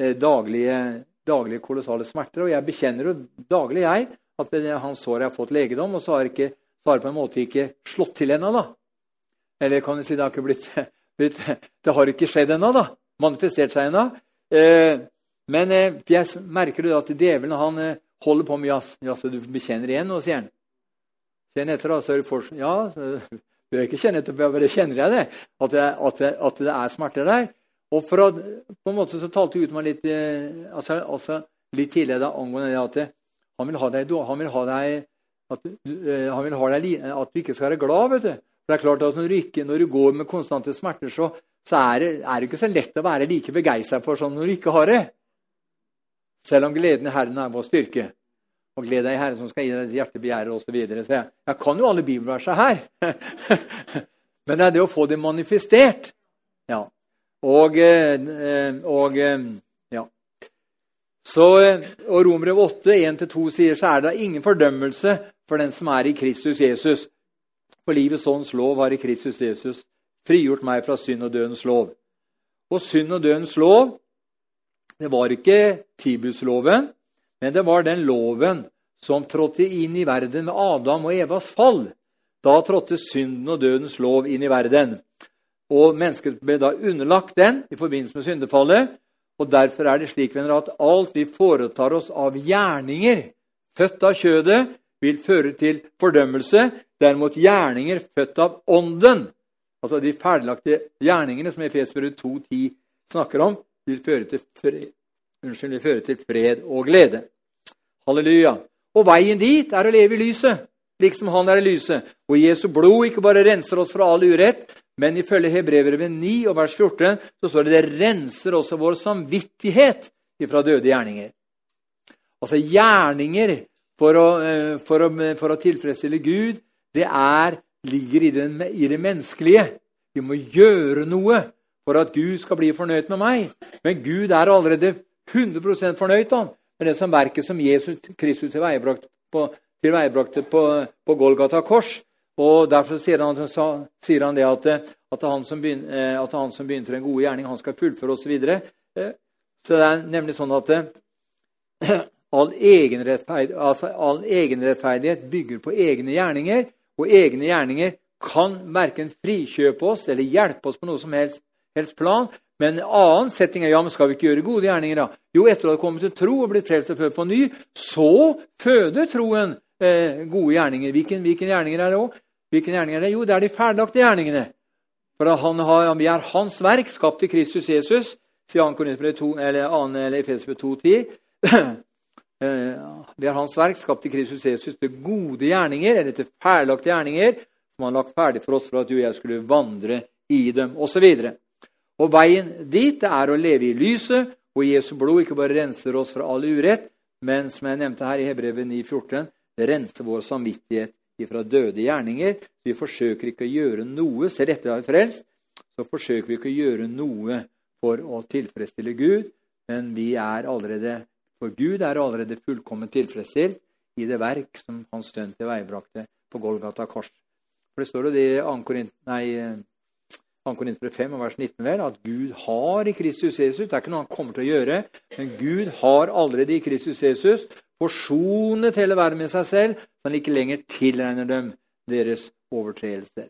eh, daglige, daglige kolossale smerter. Og jeg bekjenner jo daglig, jeg, at hans sår har fått legedom, og så har, ikke, det på en måte ikke slått til ennå. Eller kan du si det har ikke blitt Det har ikke skjedd ennå, da. Manifestert seg ennå. Eh, men eh, jeg merker jo at djevelen han eh, holder på med jazz. Jaså, du bekjenner igjen nå, sier han. Kjenn etter, da. Så er det for, ja, så, bør ikke kjenne etter, bare kjenner jeg det. At det, at det, at det er smerter der. Og for å, på en måte så talte ut meg litt, altså, altså, litt tidligere da, angående det at han vil ha deg, han vil ha deg at, han vil ha deg, at du ikke skal være glad. vet du. For det er klart at Når du, ikke, når du går med konstante smerter, så, så er, det, er, det, ikke så lett å være like begeistra for sånn når du ikke har det. Selv om gleden i Herren er vår styrke. Og gled deg i Herren som skal gi deg ditt hjerte begjæret osv. Så, videre. så jeg, jeg kan jo alle bibelversene her. [laughs] Men det er det å få det manifestert. Ja. Og, eh, og eh, ja. Så, eh, og Romerbrev 8, 1-2 sier så er det ingen fordømmelse for den som er i Kristus Jesus. For livets ånds lov har i Kristus Jesus frigjort meg fra synd og dødens lov. Og synd og dødens lov, det var ikke Tibusloven, men det var den loven som trådte inn i verden med Adam og Evas fall. Da trådte synden og dødens lov inn i verden. Og Mennesket ble da underlagt den i forbindelse med syndefallet. Og Derfor er det slik venner, at alt vi foretar oss av gjerninger født av kjødet, vil føre til fordømmelse. Derimot gjerninger født av ånden Altså de ferdiglagte gjerningene som Efesbrevet 2.10 snakker om, vil føre til, fred, unnskyld, vil føre til fred og glede. Halleluja. Og veien dit er å leve i lyset, liksom han er i lyset. Og Jesu blod ikke bare renser oss fra all urett, men ifølge Hebrevet 9 og vers 14 så står det det renser også vår samvittighet ifra døde gjerninger. Altså gjerninger for å, eh, for å, for å tilfredsstille Gud, det er ligger i, den, i det menneskelige. Vi må gjøre noe for at Gud skal bli fornøyd med meg. Men Gud er allerede 100% fornøyd han, med det som verket som Jesus Kristus tilveiebrakte på, tilveiebrakte på, på Golgata kors. Og Derfor sier han, sier han det at, at, han begynner, eh, at, han som begynte den gode gjerning, han skal fullføre osv. Så, videre. Eh, så det er nemlig sånn at all egenrettferdighet, altså all egenrettferdighet bygger på egne gjerninger og egne gjerninger kan verken frikjøpe oss eller hjelpe oss på noe som helst, helst plan. Men en annen setting er ja, men skal vi ikke gjøre gode gjerninger. da? Jo, etter å ha kommet til tro og blitt frelst og født på ny, så føder troen eh, gode gjerninger. Hvilken, hvilken gjerninger er det òg? Hvilken gjerninger er det? Jo, det er de ferdiglagte gjerningene. For han har, Vi er Hans verk, skapt i Kristus Jesus, sier 2. eller 2. eller Efesbrev 2.10. [clears throat] Eh, er Hans verk, skapt i Kristus Jesus til gode gjerninger, eller til ferdiglagte gjerninger, som han lagt ferdig for oss for at du og jeg skulle vandre i dem, osv. Og, og veien dit er å leve i lyset Og Jesu blod ikke bare renser oss fra all urett, men som jeg nevnte her i Hebrevet 9,14, det renser vår samvittighet fra døde gjerninger. Vi forsøker ikke å gjøre noe, selv etter å ha frelst, så forsøker vi ikke å gjøre noe for å tilfredsstille Gud, men vi er allerede, for Gud er allerede fullkomment tilfredsstilt i det verk som hans sønn til veibrakte på Golgata kors. For det står jo det i 2. Korinterbrev 5, vers 19, vel, at Gud har i Kristus Jesus Det er ikke noe han kommer til å gjøre, men Gud har allerede i Kristus Jesus forsonet hele verden med seg selv, så han ikke lenger tilregner dem deres overtredelser.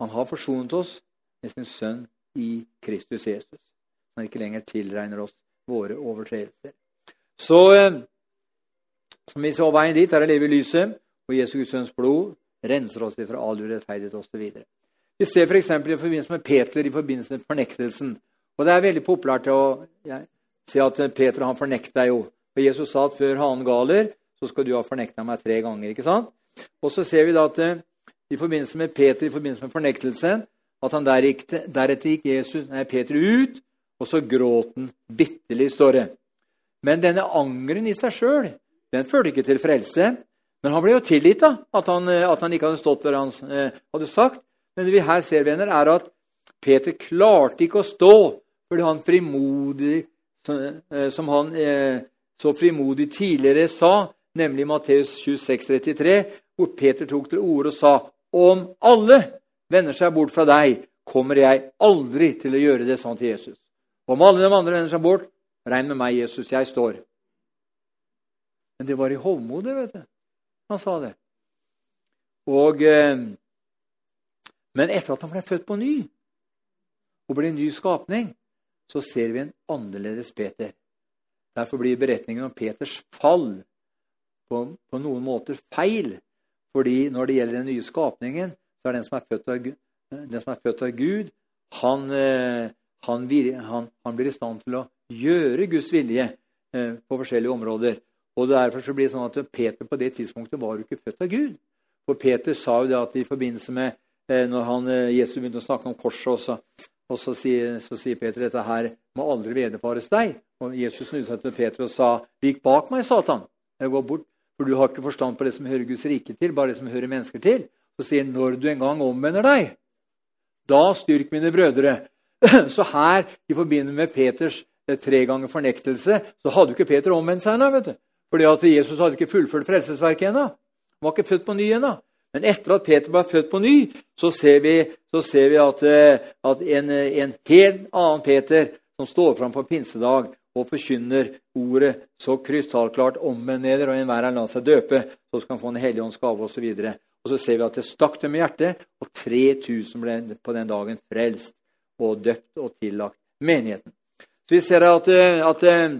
Han har forsonet oss med sin sønn i Kristus Jesus. Han ikke lenger tilregner oss våre overtredelser. Så eh, som vi så veien dit, er å leve i lyset, og Jesu Guds sønns blod renser oss fra all urettferdighet osv. Vi ser f.eks. i forbindelse med Peter i forbindelse med fornektelsen. Og Det er veldig populært å si at Peter han fornekta jo. For Jesus sa at før hanen galer, så skal du ha fornekta meg tre ganger. ikke sant? Og så ser vi da at eh, i forbindelse med Peter i forbindelse med fornektelsen, at han der gikk, deretter gikk Jesus, nei, Peter ut, og så gråt han bitterlig, står det. Men denne angeren i seg sjøl, den førte ikke til frelse. Men han ble jo tilgitt da, at han, eh, at han ikke hadde stått for han eh, hadde sagt. Men det vi her ser, venner, er at Peter klarte ikke å stå fordi han frimodig, eh, som han så frimodig tidligere sa, nemlig Matteus 26, 33, hvor Peter tok til orde og sa om alle vender seg bort fra deg, kommer jeg aldri til å gjøre det sånn til Jesus. Om alle de andre vender seg bort, regn med meg, Jesus, jeg står. Men det var i hovmodet, vet du. Han sa det. Og, eh, men etter at han ble født på ny og ble en ny skapning, så ser vi en annerledes Peter. Derfor blir beretningen om Peters fall på, på noen måter feil. Fordi når det gjelder den nye skapningen, så er den som er født av, Gud, han, eh, han, han, han, blir i stand til å gjøre Guds vilje eh, på forskjellige områder. Og Derfor så blir det sånn at Peter på det tidspunktet var jo ikke født av Gud. For Peter sa jo det at i forbindelse med eh, når han, eh, Jesus begynte å snakke om korset, og så, og så, sier, så sier, Peter dette her må aldri vederfares deg. Og Jesus snudde seg til Peter og sa, 'Vik bak meg, Satan. Jeg går bort, for du har ikke forstand på det som hører Guds rike til, bare det som hører mennesker til.' Så sier han, 'Når du en gang omvender deg, da styrk mine brødre.' [laughs] Så her, i forbindelse med Peters eh, tre ganger fornektelse, så hadde jo ikke Peter omvendt seg ennå. Fordi at Jesus hadde ikke fullført frelsesverket ennå. Han var ikke født på ny ennå. Men etter at Peter ble født på ny, så ser vi, så ser vi at, eh, at en, en, helt annen Peter som står fram på pinsedag og forkynner ordet så krystallklart omvend neder, og enhver er la seg døpe, så skal han få en hellig ånds gave osv. Og, så og så ser vi at det stakk dem i hjertet, og 3000 ble på den dagen frelst og døpt og tillagt menigheten. Så vi ser at, eh, at eh,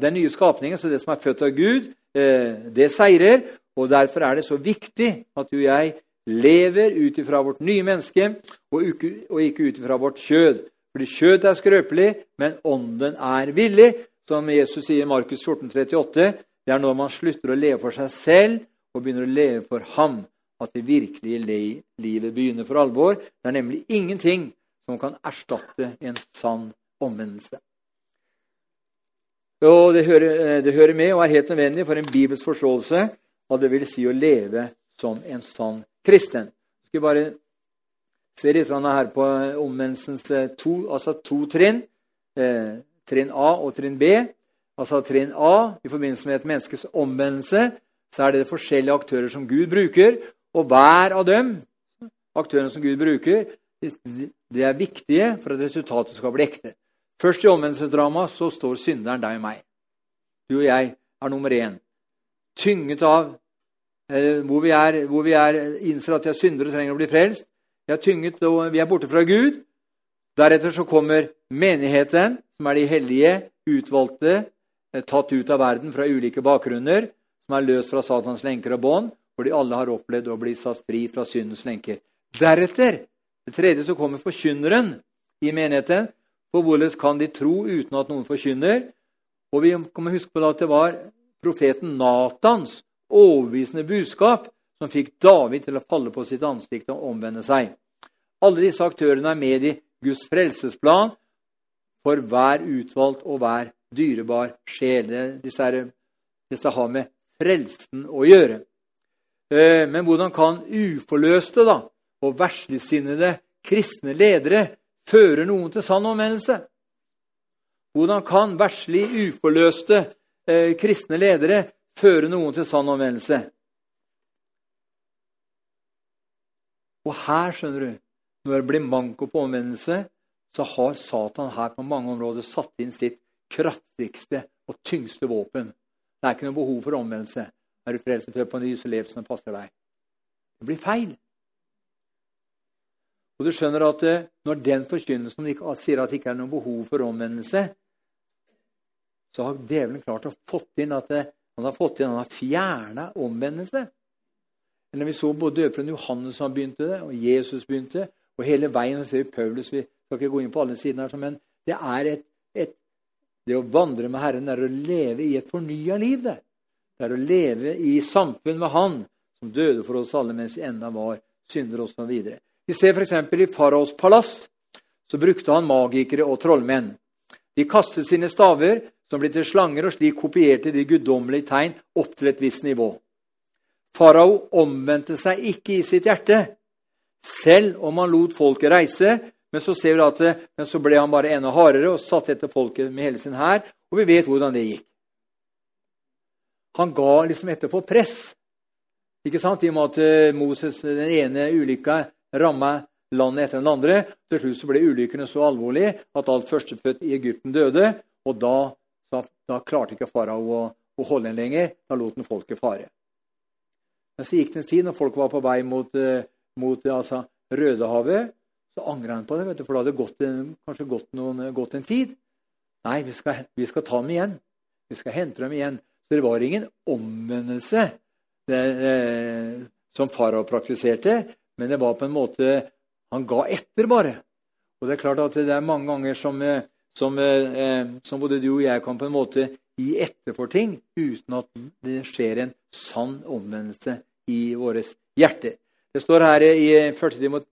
den nye skapningen, så det som er født av Gud, eh, det seirer. Og Derfor er det så viktig at du og jeg lever ut ifra vårt nye menneske, og ikke ut ifra vårt kjød. Fordi kjød er skrøpelig, men ånden er villig. Som Jesus sier i Markus 14, 38, det er når man slutter å leve for seg selv og begynner å leve for ham, at det virkelige livet begynner for alvor. Det er nemlig ingenting som kan erstatte en sann omvendelse. Og det hører, eh, det hører, med og er helt nødvendig for en Bibels forståelse av det vil si å leve som en sann kristen. Jeg skal bare se litt her på omvendelsens eh, to, altså to trinn. Eh, trinn A og trinn B. Altså Trinn A i forbindelse med et menneskes omvendelse så er det forskjellige aktører som Gud bruker. Og hver av dem, aktørene som Gud bruker, det er viktige for at resultatet skal bli ekte. Først i omvendelsesdramaet så står synderen deg og meg. Du og jeg er nummer én. Tynget av eh, hvor, vi er, hvor vi er, innser at vi er syndere og trenger å bli frelst. Vi er tynget og vi er borte fra Gud. Deretter så kommer menigheten, som er de hellige, utvalgte, eh, tatt ut av verden fra ulike bakgrunner, som er løst fra Satans lenker og bånd, hvor de alle har opplevd å bli satt fri fra syndens lenker. Deretter, det tredje, så kommer forkynneren i menigheten, for hvordan kan de tro uten at noen forkynner? Og vi må huske på at det var profeten Natans overbevisende budskap som fikk David til å falle på sitt ansikt og omvende seg. Alle disse aktørene er med i Guds frelsesplan, for hver utvalgt og hver dyrebar sjel. Disse, er, disse har med frelsen å gjøre. Eh, men hvordan kan uforløste da, og versligsinnede kristne ledere fører noen til sann omvendelse? Hvordan kan verslig uforløste eh, kristne ledere føre noen til sann omvendelse? Og her, skjønner du, når det blir manko på omvendelse, så har Satan her på mange områder satt inn sitt kraftigste og tyngste våpen. Det er ikke noe behov for omvendelse. Er du frelst og på ny, så lev som passer deg. Det blir feil. Og du skjønner at eh, Når den forkynnelsen sier at det ikke er noe behov for omvendelse, så har djevelen klart å fått inn at eh, han har fått inn, han har fjerna omvendelse. Eller Vi så både døperen Johannes som begynte det, og Jesus begynte. Og hele veien ser vi Paulus. Vi skal ikke gå inn på alle sidene, her, men det er et, et, det å vandre med Herren er å leve i et fornya liv. Det. det er å leve i samfunn med Han, som døde for oss alle mens vi ennå var syndere osv. Vi ser f.eks. i faraos palass så brukte han magikere og trollmenn. De kastet sine staver, som ble til slanger, og slik kopierte de guddommelige tegn opp til et visst nivå. Farao omvendte seg ikke i sitt hjerte, selv om han lot folket reise. Men så ser vi at men så ble han bare enda hardere og satt etter folket med hele sin hær. Og vi vet hvordan det gikk. Han ga liksom etter for press. Ikke sant? I og med at eh, Moses, den ene ulykka ramma landet etter den andre. Til slutt så ble ulykkene så alvorlige at alt førstefødt i Egypten døde. Og da, da, da klarte ikke farao å, å holde en lenger. Da lot han folket fare. Men så gikk det en tid, når folk var på vei mot, eh, mot altså, Rødehavet, så angra han på det, du, for det hadde gått en, kanskje gått, noen, gått, en tid. Nei, vi skal, vi skal, ta dem igjen. Vi skal hente dem igjen. Så det var ingen omvendelse det, eh, som farao praktiserte, men det var på en måte Han ga etter, bare. Og det er klart at det er mange ganger som, eh, som, eh, som både du og jeg kan på en måte gi etter for ting uten at det skjer en sann omvendelse i våre hjerter. Det står her i 1. Timot,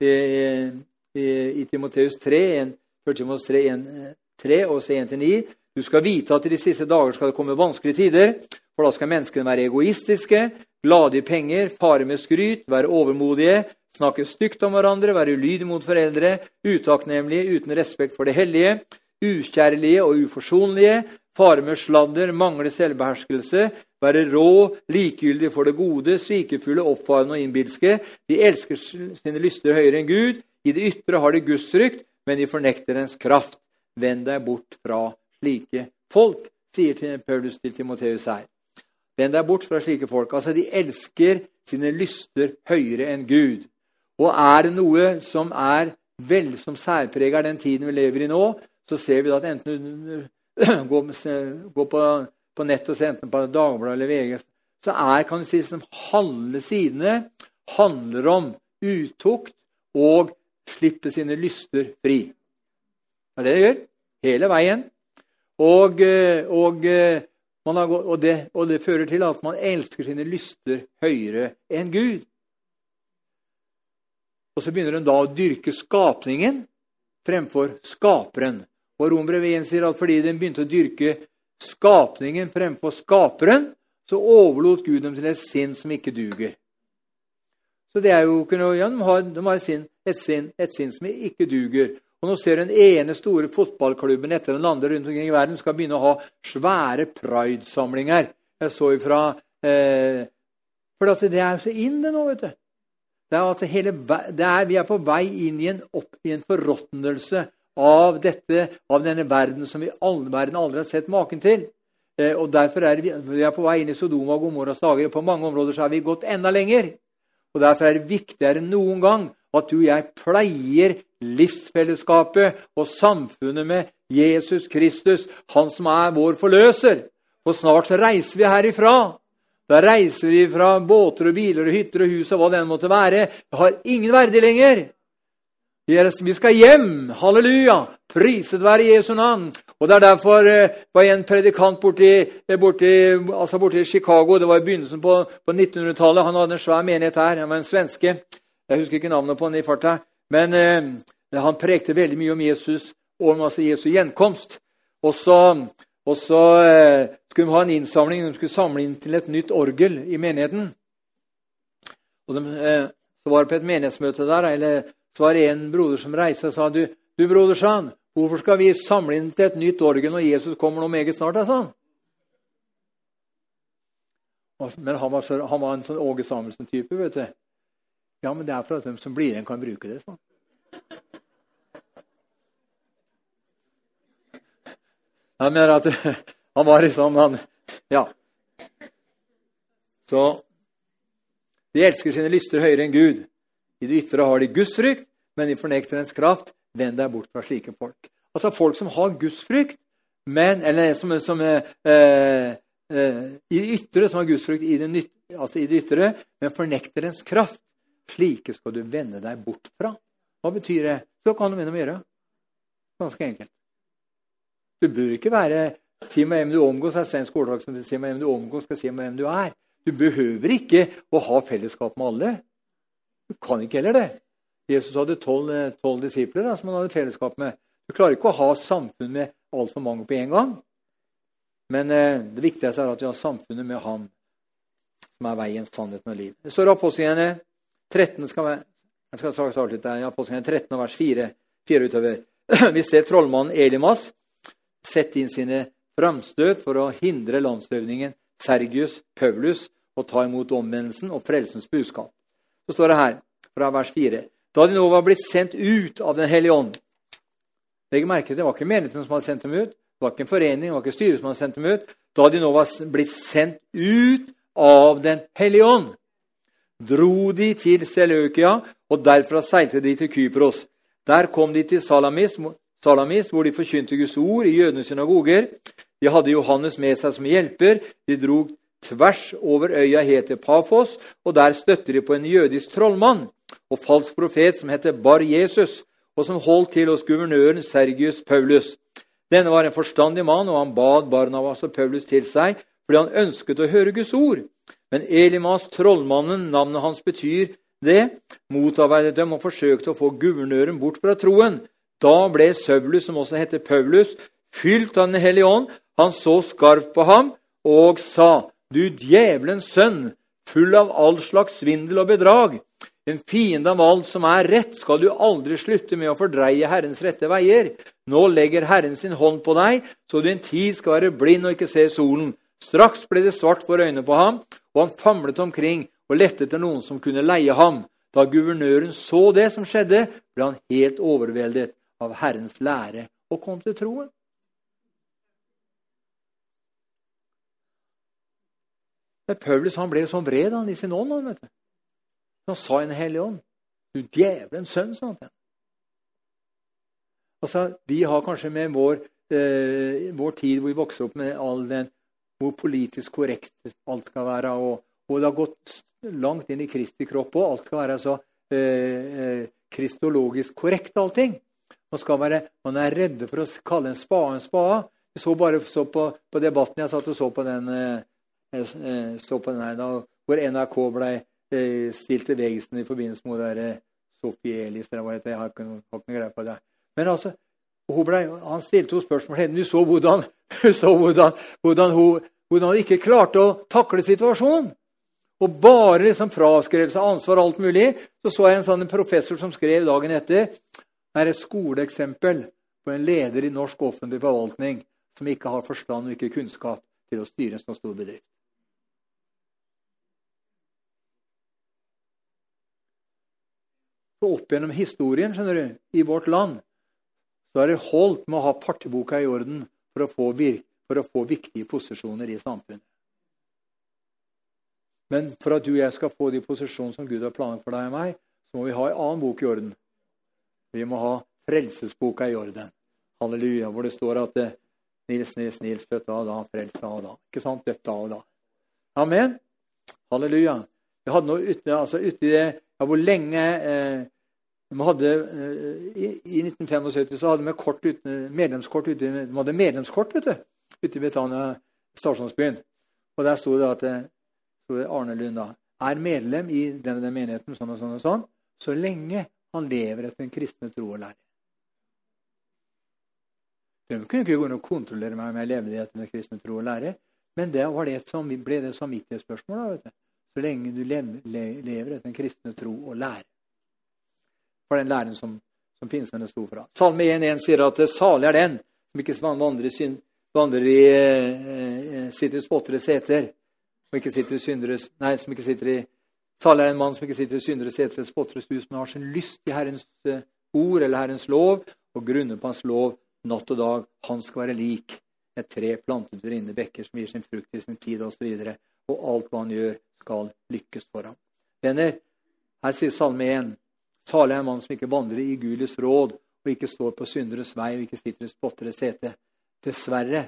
i Timoteus 3, 1, 1. Timoteus 3, 1, 3 og 1-9. Du skal vite at i de siste dager skal det komme vanskelige tider, for da skal menneskene være egoistiske, glade penger, fare med skryt, være overmodige, snakke stygt om hverandre, være ulydige mot foreldre, utakknemlige, uten respekt for det hellige, ukjærlige og uforsonlige, fare med sladder, mangle selvbeherskelse, være rå, likegyldig for det gode, svikefulle, oppfarende og innbilske. De elsker sine lyster høyere enn Gud. I det ytre har de gudsfrykt, men de fornekter ens kraft. Vend deg bort fra slike folk, sier Paulus til Timoteus her. Vend deg bort fra slike folk. Altså, de elsker sine lyster høyere enn Gud. Og er det noe som er vel som særpreger den tiden vi lever i nå, så ser vi at enten du [clears throat] går på, på nett og ser enten på Dagbladet eller VG, så er kan du si, som halve sidene handler om utukt og slippe sine lyster fri. Det er det det gjør. Hele veien. Og, eh, og, har, og, det, og, det, fører til at man elsker sine lyster høyere enn Gud. Og så begynner hun da å dyrke skapningen fremfor skaperen. Og Rombrevet 1 sier at fordi den begynte å dyrke skapningen fremfor skaperen, så overlot Gud dem til et sinn som ikke duger. Så det er jo ikke noe, ja, De har, de har et, sinn, et, sinn, et sinn som ikke duger. Og Nå ser du den ene store fotballklubben etter den andre rundt omkring i verden skal begynne å ha svære pride-samlinger. Jeg så ifra eh, For det er så inn, det nå, vet du. Det er at hele, det er, vi er på vei inn i en, opp, i en forråtnelse av, dette, av denne verden som vi all, verden aldri har sett maken til. Eh, og Derfor er vi, vi er på vei inn i Sodoma og Gomorras dager. og På mange områder så har vi gått enda lenger. Og Derfor er det viktigere enn noen gang at du og jeg pleier livsfellesskapet og samfunnet med Jesus Kristus, han som er vår forløser. For snart så reiser vi herifra. Da reiser vi fra båter og biler og hytter og hus og hva det enn måtte være. Det har ingen verdi lenger. Vi skal hjem. Halleluja! Priset være Jesu navn. Og Det er derfor eh, var en predikant borti, eh, borti, altså borti Chicago det var i begynnelsen på, på 1900-tallet. Han hadde en svær menighet her. Han var en svenske. Jeg husker ikke navnet på han i farta. Men eh, han prekte veldig mye om Jesus og om altså Jesu gjenkomst. Og så, og så eh, skulle de ha en innsamling. De skulle samle inn til et nytt orgel i menigheten. Og de, eh, Så var det på et menighetsmøte der, eller så var det en broder som reiste og sa du, du broder, sa han, hvorfor skal vi samle inn til et nytt orgel når Jesus kommer nå meget snart? sa han. Men han var, så, han var en sånn Åge Samuelsen-type. vet du. Ja, men det er for at de som blir igjen, kan bruke det. sånn. Jeg mener at [laughs] han var liksom han, Ja. Så De elsker sine lyster høyere enn Gud. I det ytre har de gudsfrykt, men de fornekter ens kraft, vend deg bort fra slike folk. Altså folk som har gudsfrykt, men, eller som, som eh, eh, i det ytre, som har gudsfrykt i det, altså i det ytre, men fornekter ens kraft. Slike skal du vende deg bort fra. Hva betyr det? Så kan du med å gjøre. Ganske enkelt. Du bør ikke være Si meg hvem du omgås, er svensk ordtak som sier meg hvem du omgås, skal si meg hvem du er. Du behøver ikke å ha fellesskap med alle. Du kan ikke heller det. Jesus hadde tolv disipler da, som han hadde fellesskap med. Du klarer ikke å ha samfunn med altfor mange på en gang. Men eh, det viktigste er at vi har samfunnet med ham, som er veien, sannheten og livet. Det står i Apostlene 13 skal være, jeg skal straks avslutte i Apostlene 13 vers 4, 4 utover. [clears throat] Vi ser trollmannen Elimas sette inn sine framstøt for å hindre landshøvdingen Sergius Paulus å ta imot omvendelsen og frelsens budskap. Så står det her, fra vers 4.: Da de nå var blitt sendt ut av Den hellige ånd Legg merke til, Det var ikke menigheten som hadde sendt dem ut, det var ikke en forening, det var ikke styret som hadde sendt dem ut. Da de nå var blitt sendt ut av Den hellige ånd, dro de til Seløkia, og derfra seilte de til Kypros. Der kom de til Salamis, Salamis, hvor de forkynte Guds ord i jødenes synagoger. De hadde Johannes med seg som hjelper. De dro tvers over øya het Pafos, og der støtte de på en jødisk trollmann og falsk profet som heter Bar-Jesus, og som holdt til hos guvernøren Sergius Paulus. Denne var en forstandig mann, og han bad Barnavas og Paulus til seg fordi han ønsket å høre Guds ord. Men Elimas, trollmannen, navnet hans betyr det, motarbeidet dem og forsøkte å få guvernøren bort fra troen. Da ble Saulus, som også heter Paulus, fylt av Den hellige ånd. Han så skarpt på ham og sa, Du djevelens sønn, full av all slags svindel og bedrag. En fiende av alt som er rett, skal du aldri slutte med å fordreie Herrens rette veier. Nå legger Herren sin hånd på deg, så du en tid skal være blind og ikke se solen. Straks ble det svart for øynene på ham, og han famlet omkring og lette etter noen som kunne leie ham. Da guvernøren så det som skjedde, ble han helt overveldet av Herrens lære og kom til troen. Men Paulus han ble sånn vred han, i sin ånd. Han, vet du. han sa i Den hellige ånd Du djevelens sønn, sa han til ham. Altså, vi har kanskje med vår, eh, vår, tid hvor vi vokser opp med all den hvor politisk korrekt alt skal være, og, og det har gått langt inn i Kristi kropp òg. Alt skal være så eh, eh, kristologisk korrekt, allting. Man, være, man, er redde for å kalle en spade en spade. Jeg så bare så på, på, debatten jeg satt og så på den, eh, eh så på den her, da, hvor NRK ble eh, stilt til veggelsen i forbindelse med det eh, Sophie Elis eller hva heter Jeg har ikke har ikke noe greie på det. Men altså, ble, han stilte henne spørsmål Du så hvordan, [laughs] så hvordan, hvordan hun, hvordan han ikke klarte å takle situasjonen. Og bare liksom fraskrev seg ansvar og alt mulig. Så så jeg en sånn professor som skrev dagen etter er et skoleeksempel på en leder i norsk offentlig forvaltning som ikke har forstand og ikke kunnskap til å styre en så stor bedrift. Så opp gjennom historien skjønner du, i vårt land så er det holdt med å ha partiboka i orden for å få, for å få viktige posisjoner i samfunnet. Men for at du og jeg skal få de posisjonene som Gud har planlagt for deg og meg, så må vi ha en annen bok i orden. Vi må ha frelsesboka i orden. Halleluja, hvor det står at eh, Nils, Nils, Nils, født av da, frelst av da. Ikke sant? Døpt og da. Amen. Halleluja. Vi hadde noe ute, altså uti det ja, Hvor lenge eh, vi hadde, eh, i, I 1975 så hadde vi kort ute, medlemskort ute, de hadde medlemskort vet du, ute i Betania stasjonsbyen. Og der sto det at eh, sto det Arne Lund da, er medlem i denne, menigheten sånn og sånn og sånn, så lenge han lever etter en kristne tro og lære. De kunne ikke gå inn og kontrollere meg om jeg levde etter den kristne tro og lære. Men det det ble det samvittighetsspørsmålet. vet du. Så lenge du lever etter den kristne tro og lære. For den læren som, som pinsene sto for. Salme 1.1 sier at salig er den som ikke vandrer i, synd, vandrer i eh, sitter i spotteres seter, og ikke sitter i synderes Nei, som ikke sitter i Salig er en mann som ikke sitter i synderes seter eller spotteres hus, men har sin lyst i Herrens eh, ord eller Herrens lov, og grunner på Hans lov natt og dag. Han skal være lik et tre plantet ved inne bekker som gir sin frukt i sin tid, osv. Og, så og alt hva han gjør, skal lykkes for ham. Venner, her sier Salme 1.: Salig er en mann som ikke vandrer i Gulis råd, og ikke står på synderes vei og ikke sitter i spotteres sete. Dessverre,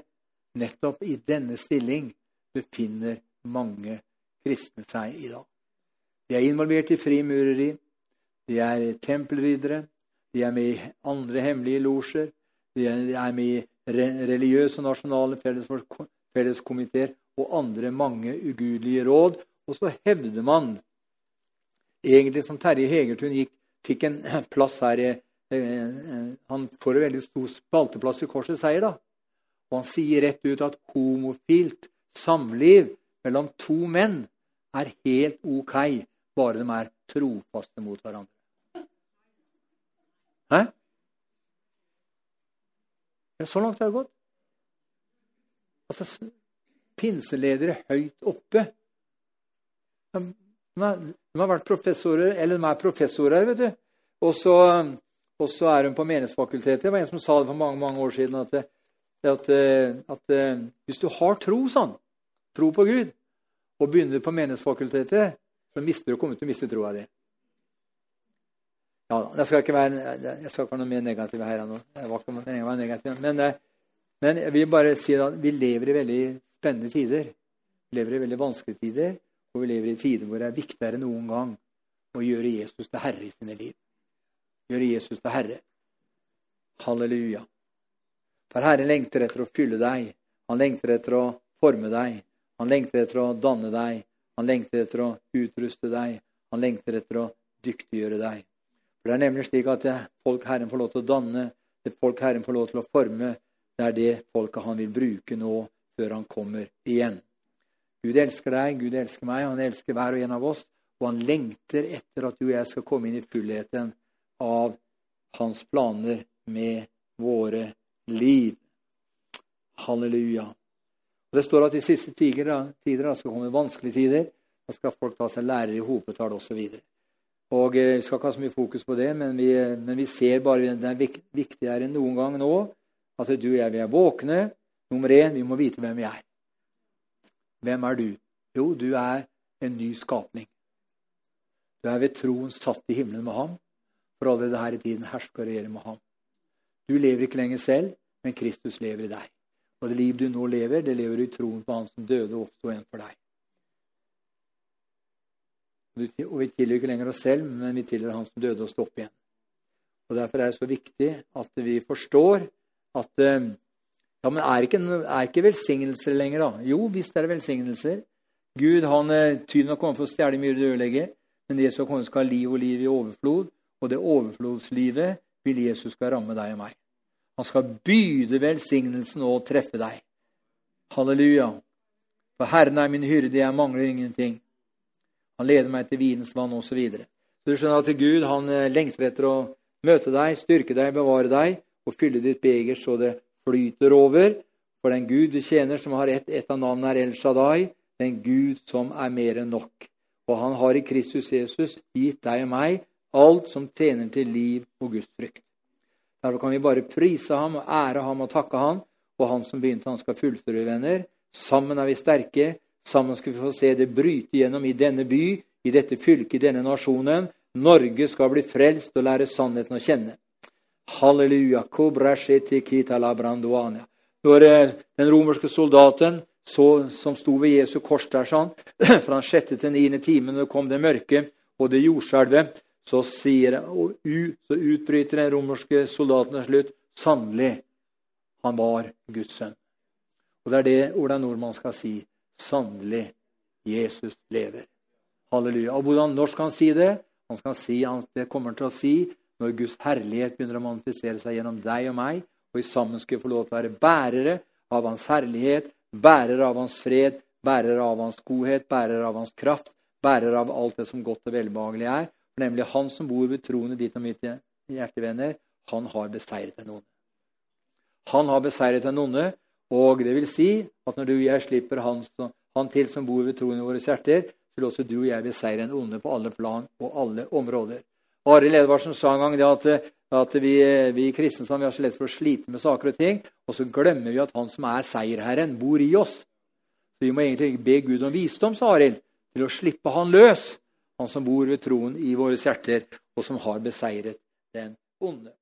nettopp i denne stilling befinner mange kristne seg i dag. De er involvert i frimureri, de er tempelriddere, de er med i andre hemmelige losjer, de er med i religiøse og nasjonale felleskomiteer og andre mange ugudelige råd. Og så hevder man, egentlig som Terje Hegertun gikk, fikk en plass her eh, eh, Han får en veldig stor spalteplass i Korsets seier, da. Og han sier rett ut at homofilt samliv mellom to menn er helt ok, bare de er trofaste mot hverandre. Hæ? Ja, så langt har det gått. Altså, pinseledere høyt oppe de, har, de har vært professorer, eller de er professorer, vet du. Og så, er hun på Menighetsfakultetet. Det var en som sa det for mange mange år siden. At, at, at hvis du har tro, sånn, tro på Gud, og begynner på Menighetsfakultetet, så mister du kommer til å miste troa di. Ja, jeg skal ikke være, jeg skal ikke være noe mer negativ her nå. Jeg var ikke meningen å være negativ. Men, eh, men jeg vil bare si at vi lever i veldig spennende tider. Vi lever i veldig vanskelige tider, og vi lever i tider hvor det er viktigere enn noen gang å gjøre Jesus til herre i sine liv. Gjøre Jesus til herre. Halleluja. For Herren lengter etter å fylle deg. Han lengter etter å forme deg. Han lengter etter å danne deg. Han lengter etter å utruste deg. Han lengter etter å dyktiggjøre deg. For Det er nemlig slik at det folk Herren får lov til å danne, det folk Herren får lov til å forme, det er det folket han vil bruke nå før han kommer igjen. Gud elsker deg, Gud elsker meg, han elsker hver og en av oss. Og han lengter etter at du og jeg skal komme inn i fullheten av hans planer med våre liv. Halleluja. Og Det står at i siste tider, tider skal komme vanskelige tider. Da skal folk ta seg lærere i hopetall osv. Og eh, Vi skal ikke ha så mye fokus på det, men vi, men vi ser bare at det er viktigere enn noen gang nå at du og jeg vi er våkne. Nummer én, vi må vite hvem vi er. Hvem er du? Jo, du er en ny skapning. Du er ved troen satt i himmelen med ham, for alle det her i tiden hersker og regjerer med ham. Du lever ikke lenger selv, men Kristus lever i deg. Og det liv du nå lever, det lever du i troen på Han som døde og oppsto igjen for deg. Og vi tilhører ikke lenger oss selv, men vi tilhører Han som døde og sto opp igjen. Og Derfor er det så viktig at vi forstår at eh, ja, men er ikke, er ikke velsignelser lenger, da? Jo, visst er det velsignelser. Gud han eh, tyden har kommet for å stjele, mye og ødelegge. Men Jesus har kommet skal ha liv og liv i overflod. Og det overflodslivet vil Jesus skal ramme deg og meg. Han skal byde velsignelsen og treffe deg. Halleluja. For Herren er min hyrde, jeg mangler ingenting. Han leder meg til vinens vann osv. Så, videre. du skjønner at Gud han eh, lengter etter å møte deg, styrke deg, bevare deg og fylle ditt beger så det flyter over. For den Gud du tjener, som har ett et av navnene, er El Shaddai, den Gud som er mer enn nok. Og han har i Kristus Jesus gitt deg og meg alt som tjener til liv og Guds frykt. Derfor kan vi bare prise ham og ære ham og takke ham. Og han som begynte, han skal fullføre, venner. Sammen er vi sterke. Sammen skal vi få se det bryte gjennom i denne by, i dette fylket, i denne nasjonen. Norge skal bli frelst og lære sannheten å kjenne. Halleluja. Når eh, den romerske soldaten så, som sto ved Jesu kors der, sånn, [clears throat] fra den sjette til niende timen, det kom det mørke og det jordskjelvet, så, sier, og så utbryter den romerske soldaten til slutt sannelig, han var Guds sønn. Og Det er det Ola Nordmann skal si. Sannelig, Jesus lever. Halleluja. Og hvordan Når skal han si det? Han skal si, det kommer til å si når Guds herlighet begynner å manifestere seg gjennom deg og meg, og vi sammen skal få lov til å være bærere av Hans herlighet, bærere av Hans fred, bærere av Hans godhet, bærere av Hans kraft, bærere av alt det som godt og velbehagelig er. For nemlig Han som bor ved troen i ditt og mitt hjertevenner, han har beseiret den onde. Han har beseiret den onde, og det vil si at når du og jeg slipper han, han til som bor ved troen i våre hjerter, så vil også du og jeg beseire en onde på alle plan og alle områder. Arild Edvardsen sa en gang det at, at vi, vi kristne vi har så lett for å slite med saker og ting, og så glemmer vi at han som er seierherren, bor i oss. Så Vi må egentlig be Gud om visdom, sa Arild, til å slippe han løs, han som bor ved troen i våre hjerter, og som har beseiret den onde.